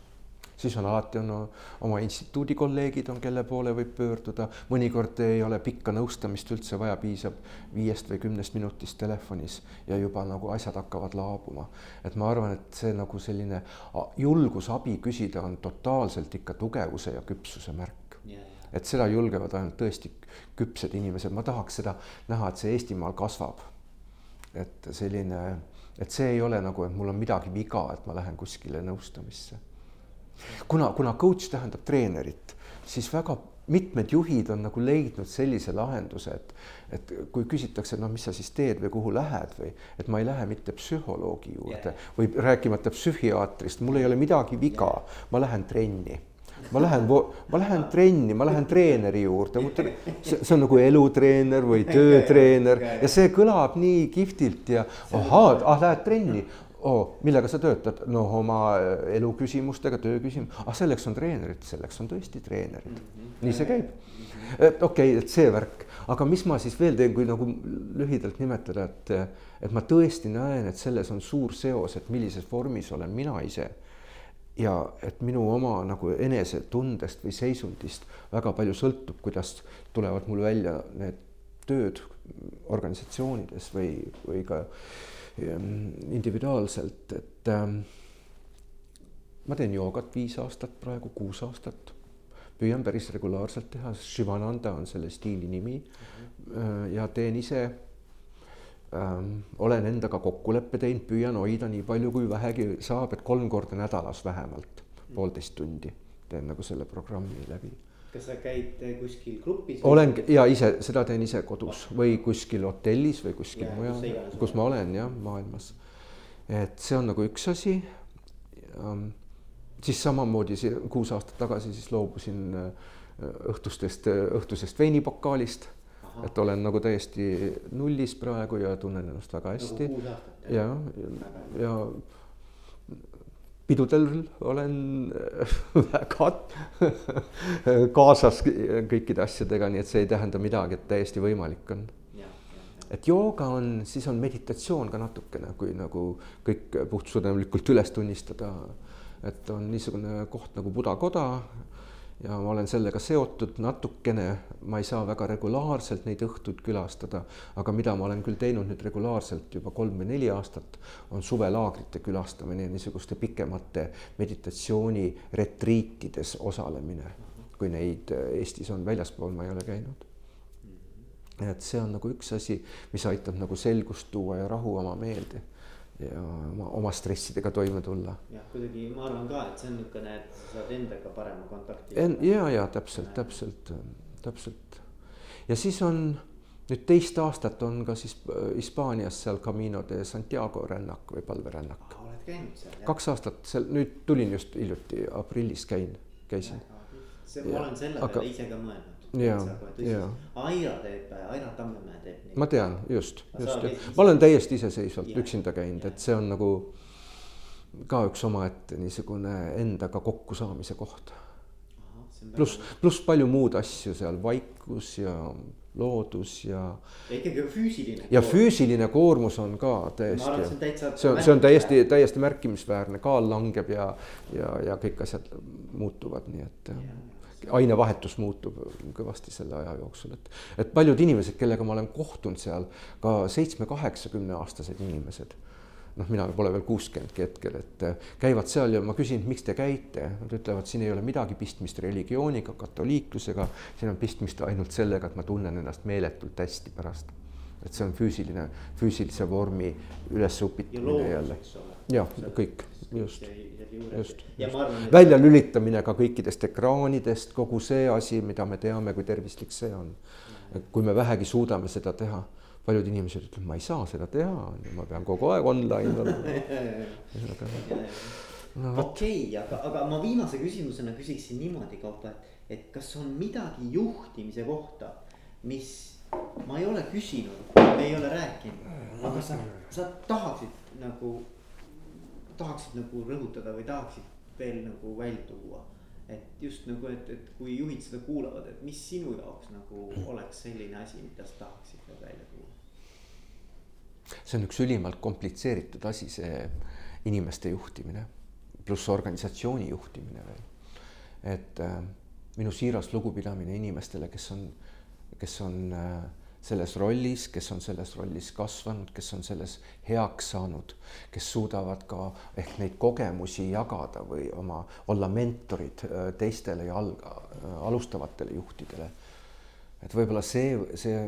siis on alati on oma instituudi kolleegid on, kelle poole võib pöörduda, mõnikord ei ole pikka nõustamist üldse vaja, piisab viiest või kümnest minutist telefonis ja juba nagu asjad hakkavad laabuma. et ma arvan, et see nagu selline julgus abi küsida on totaalselt ikka tugevuse ja küpsuse märk. et seda julgevad ainult tõesti küpsed inimesed, ma tahaks seda näha, et see Eestimaal kasvab. et selline, et see ei ole nagu, et mul on midagi viga, et ma lähen kuskile nõustamisse kuna, kuna coach tähendab treenerit, siis väga mitmed juhid on nagu leidnud sellise lahenduse, et, et kui küsitakse, no mis sa siis teed või kuhu lähed või? Et ma ei lähe mitte psühholoogi juurde yeah. või rääkimata psühhiaatrist, mul ei ole midagi viga. Yeah., ma lähen trenni. Ma lähen, ma lähen trenni, ma lähen treeneri juurde, see, see on nagu elutreener või töötreener ja see kõlab nii kihvtilt ja ahaa, ah lähed trenni oh,, millega sa töötad, no oma eluküsimustega, tööküsimus, ah selleks on treenerid, selleks on tõesti treenerid mm. -hmm. nii see käib. et okei okay,, et see värk, aga mis ma siis veel teen, kui nagu lühidalt nimetada, et, et ma tõesti näen, et selles on suur seos, et millises vormis olen mina ise. ja et minu oma nagu enesetundest või seisundist väga palju sõltub, kuidas tulevad mul välja need tööd organisatsioonides või, või ka individuaalselt, et ähm, ma teen joogat viis aastat praegu, kuus aastat. püüan päris regulaarselt teha, Shivananda on selle stiili nimi mm. -hmm. ja teen ise ähm,, olen endaga kokkuleppe teinud, püüan hoida nii palju, kui vähegi saab, et kolm korda nädalas vähemalt mm -hmm. poolteist tundi teen nagu selle programmi läbi kas sa käid kuskil grupis? olen ja ise, seda teen ise kodus või kuskil hotellis või kuskil Ja, mujal kus ma olen jah, maailmas. et see on nagu üks asi. siis samamoodi see kuus aastat tagasi siis loobusin äh, õhtustest, õhtusest veinipokaalist. et olen nagu täiesti nullis praegu ja tunnen ennast väga hästi nagu kuus aastat? ja, ja pidudel olen väga kaasas kõikide asjadega, nii et see ei tähenda midagi, et täiesti võimalik on. et jooga on, siis on meditatsioon ka natukene, kui nagu kõik puhtsõnelikult üles tunnistada. et on niisugune koht nagu Buda koda ja ma olen sellega seotud natukene, ma ei saa väga regulaarselt neid õhtuid külastada, aga mida ma olen küll teinud nüüd regulaarselt juba kolm või neli aastat, on suvelaagrite külastamine ja niisuguste pikemate meditatsiooni retriitides osalemine, kui neid Eestis on, väljaspool ma ei ole käinud. Et see on nagu üks asi, mis aitab nagu selgust tuua ja rahu oma meelde ja oma, oma stressidega toime tulla. jah, kuidagi ma arvan ka, et see on niisugune, et sa saad endaga parema kontakti. ja, ja täpselt, täpselt, täpselt. ja siis on nüüd teist aastat on ka siis äh, Hispaanias seal Camino de Santiago rännak või palverännak. oled käinud seal? kaks aastat seal, nüüd tulin just hiljuti aprillis käin, käisin. see, ma olen selle aga... peale ise ka mõelnud. Aira teeb, Aira Tammemäe teeb. ma tean, just, just, ma olen täiesti iseseisvalt üksinda käinud, et see on nagu ka üks omaette niisugune endaga kokkusaamise koht. pluss, pluss palju muud asju seal, vaikus ja loodus ja. ja ikkagi füüsiline. ja füüsiline koormus on ka täiesti. see on, see on täiesti, täiesti märkimisväärne, kaal langeb ja, ja, ja kõik asjad muutuvad, nii et ja ainevahetus muutub kõvasti selle aja jooksul, et, et paljud inimesed, kellega ma olen kohtunud seal, ka seitsme-kaheksakümne aastased inimesed, noh, mina pole veel kuuskümmendki hetkel, et käivad seal ja ma küsin, miks te käite, nad ütlevad, siin ei ole midagi pistmist religiooniga, katoliiklusega, siin on pistmist ainult sellega, et ma tunnen ennast meeletult hästi pärast. et see on füüsiline, füüsilise vormi ülesupitamine jälle. jah, kõik, just just, just. Väljalülitamine ka kõikidest ekraanidest, kogu see asi, mida me teame, kui tervislik see on. kui me vähegi suudame seda teha, paljud inimesed ütlevad, ma ei saa seda teha, ma pean kogu aeg online olema. okei, aga, aga ma viimase küsimusena küsiksin niimoodi kaupa, et, et kas on midagi juhtimise kohta, mis ma ei ole küsinud, ei ole rääkinud, aga sa, sa tahaksid nagu tahaksid nagu rõhutada või tahaksid veel nagu välja tuua? et just nagu, et, et kui juhid seda kuulavad, et mis sinu jaoks nagu oleks selline asi, mida sa tahaksid veel välja tuua? see on üks ülimalt komplitseeritud asi, see inimeste juhtimine pluss organisatsiooni juhtimine veel. et äh, minu siiras lugupidamine inimestele, kes on, kes on äh, selles rollis, kes on selles rollis kasvanud, kes on selles heaks saanud, kes suudavad ka ehk neid kogemusi jagada või oma, olla mentorid äh, teistele ja alg-, äh, alustavatele juhtidele. et võib-olla see, see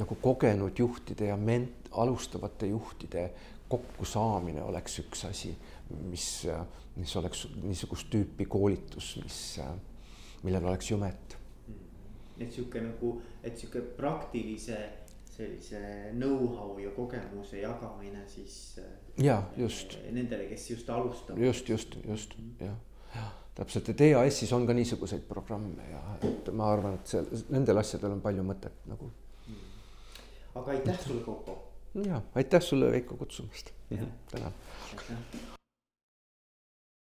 nagu kogenud juhtide ja ment-, alustavate juhtide kokkusaamine oleks üks asi, mis, mis oleks niisugust tüüpi koolitus, mis, millel oleks jumet et sihuke nagu, et sihuke praktilise sellise know-how ja kogemuse jagamine siis. Äh, ja just. Nendele, kes just alustavad. just, just, just jah, jah täpselt, et EAS-is on ka niisuguseid programme ja et ma arvan, et seal nendel asjadel on palju mõtet nagu. aga aitäh sulle, Kaupo. ja aitäh sulle, Veiko, kutsumast. tänan.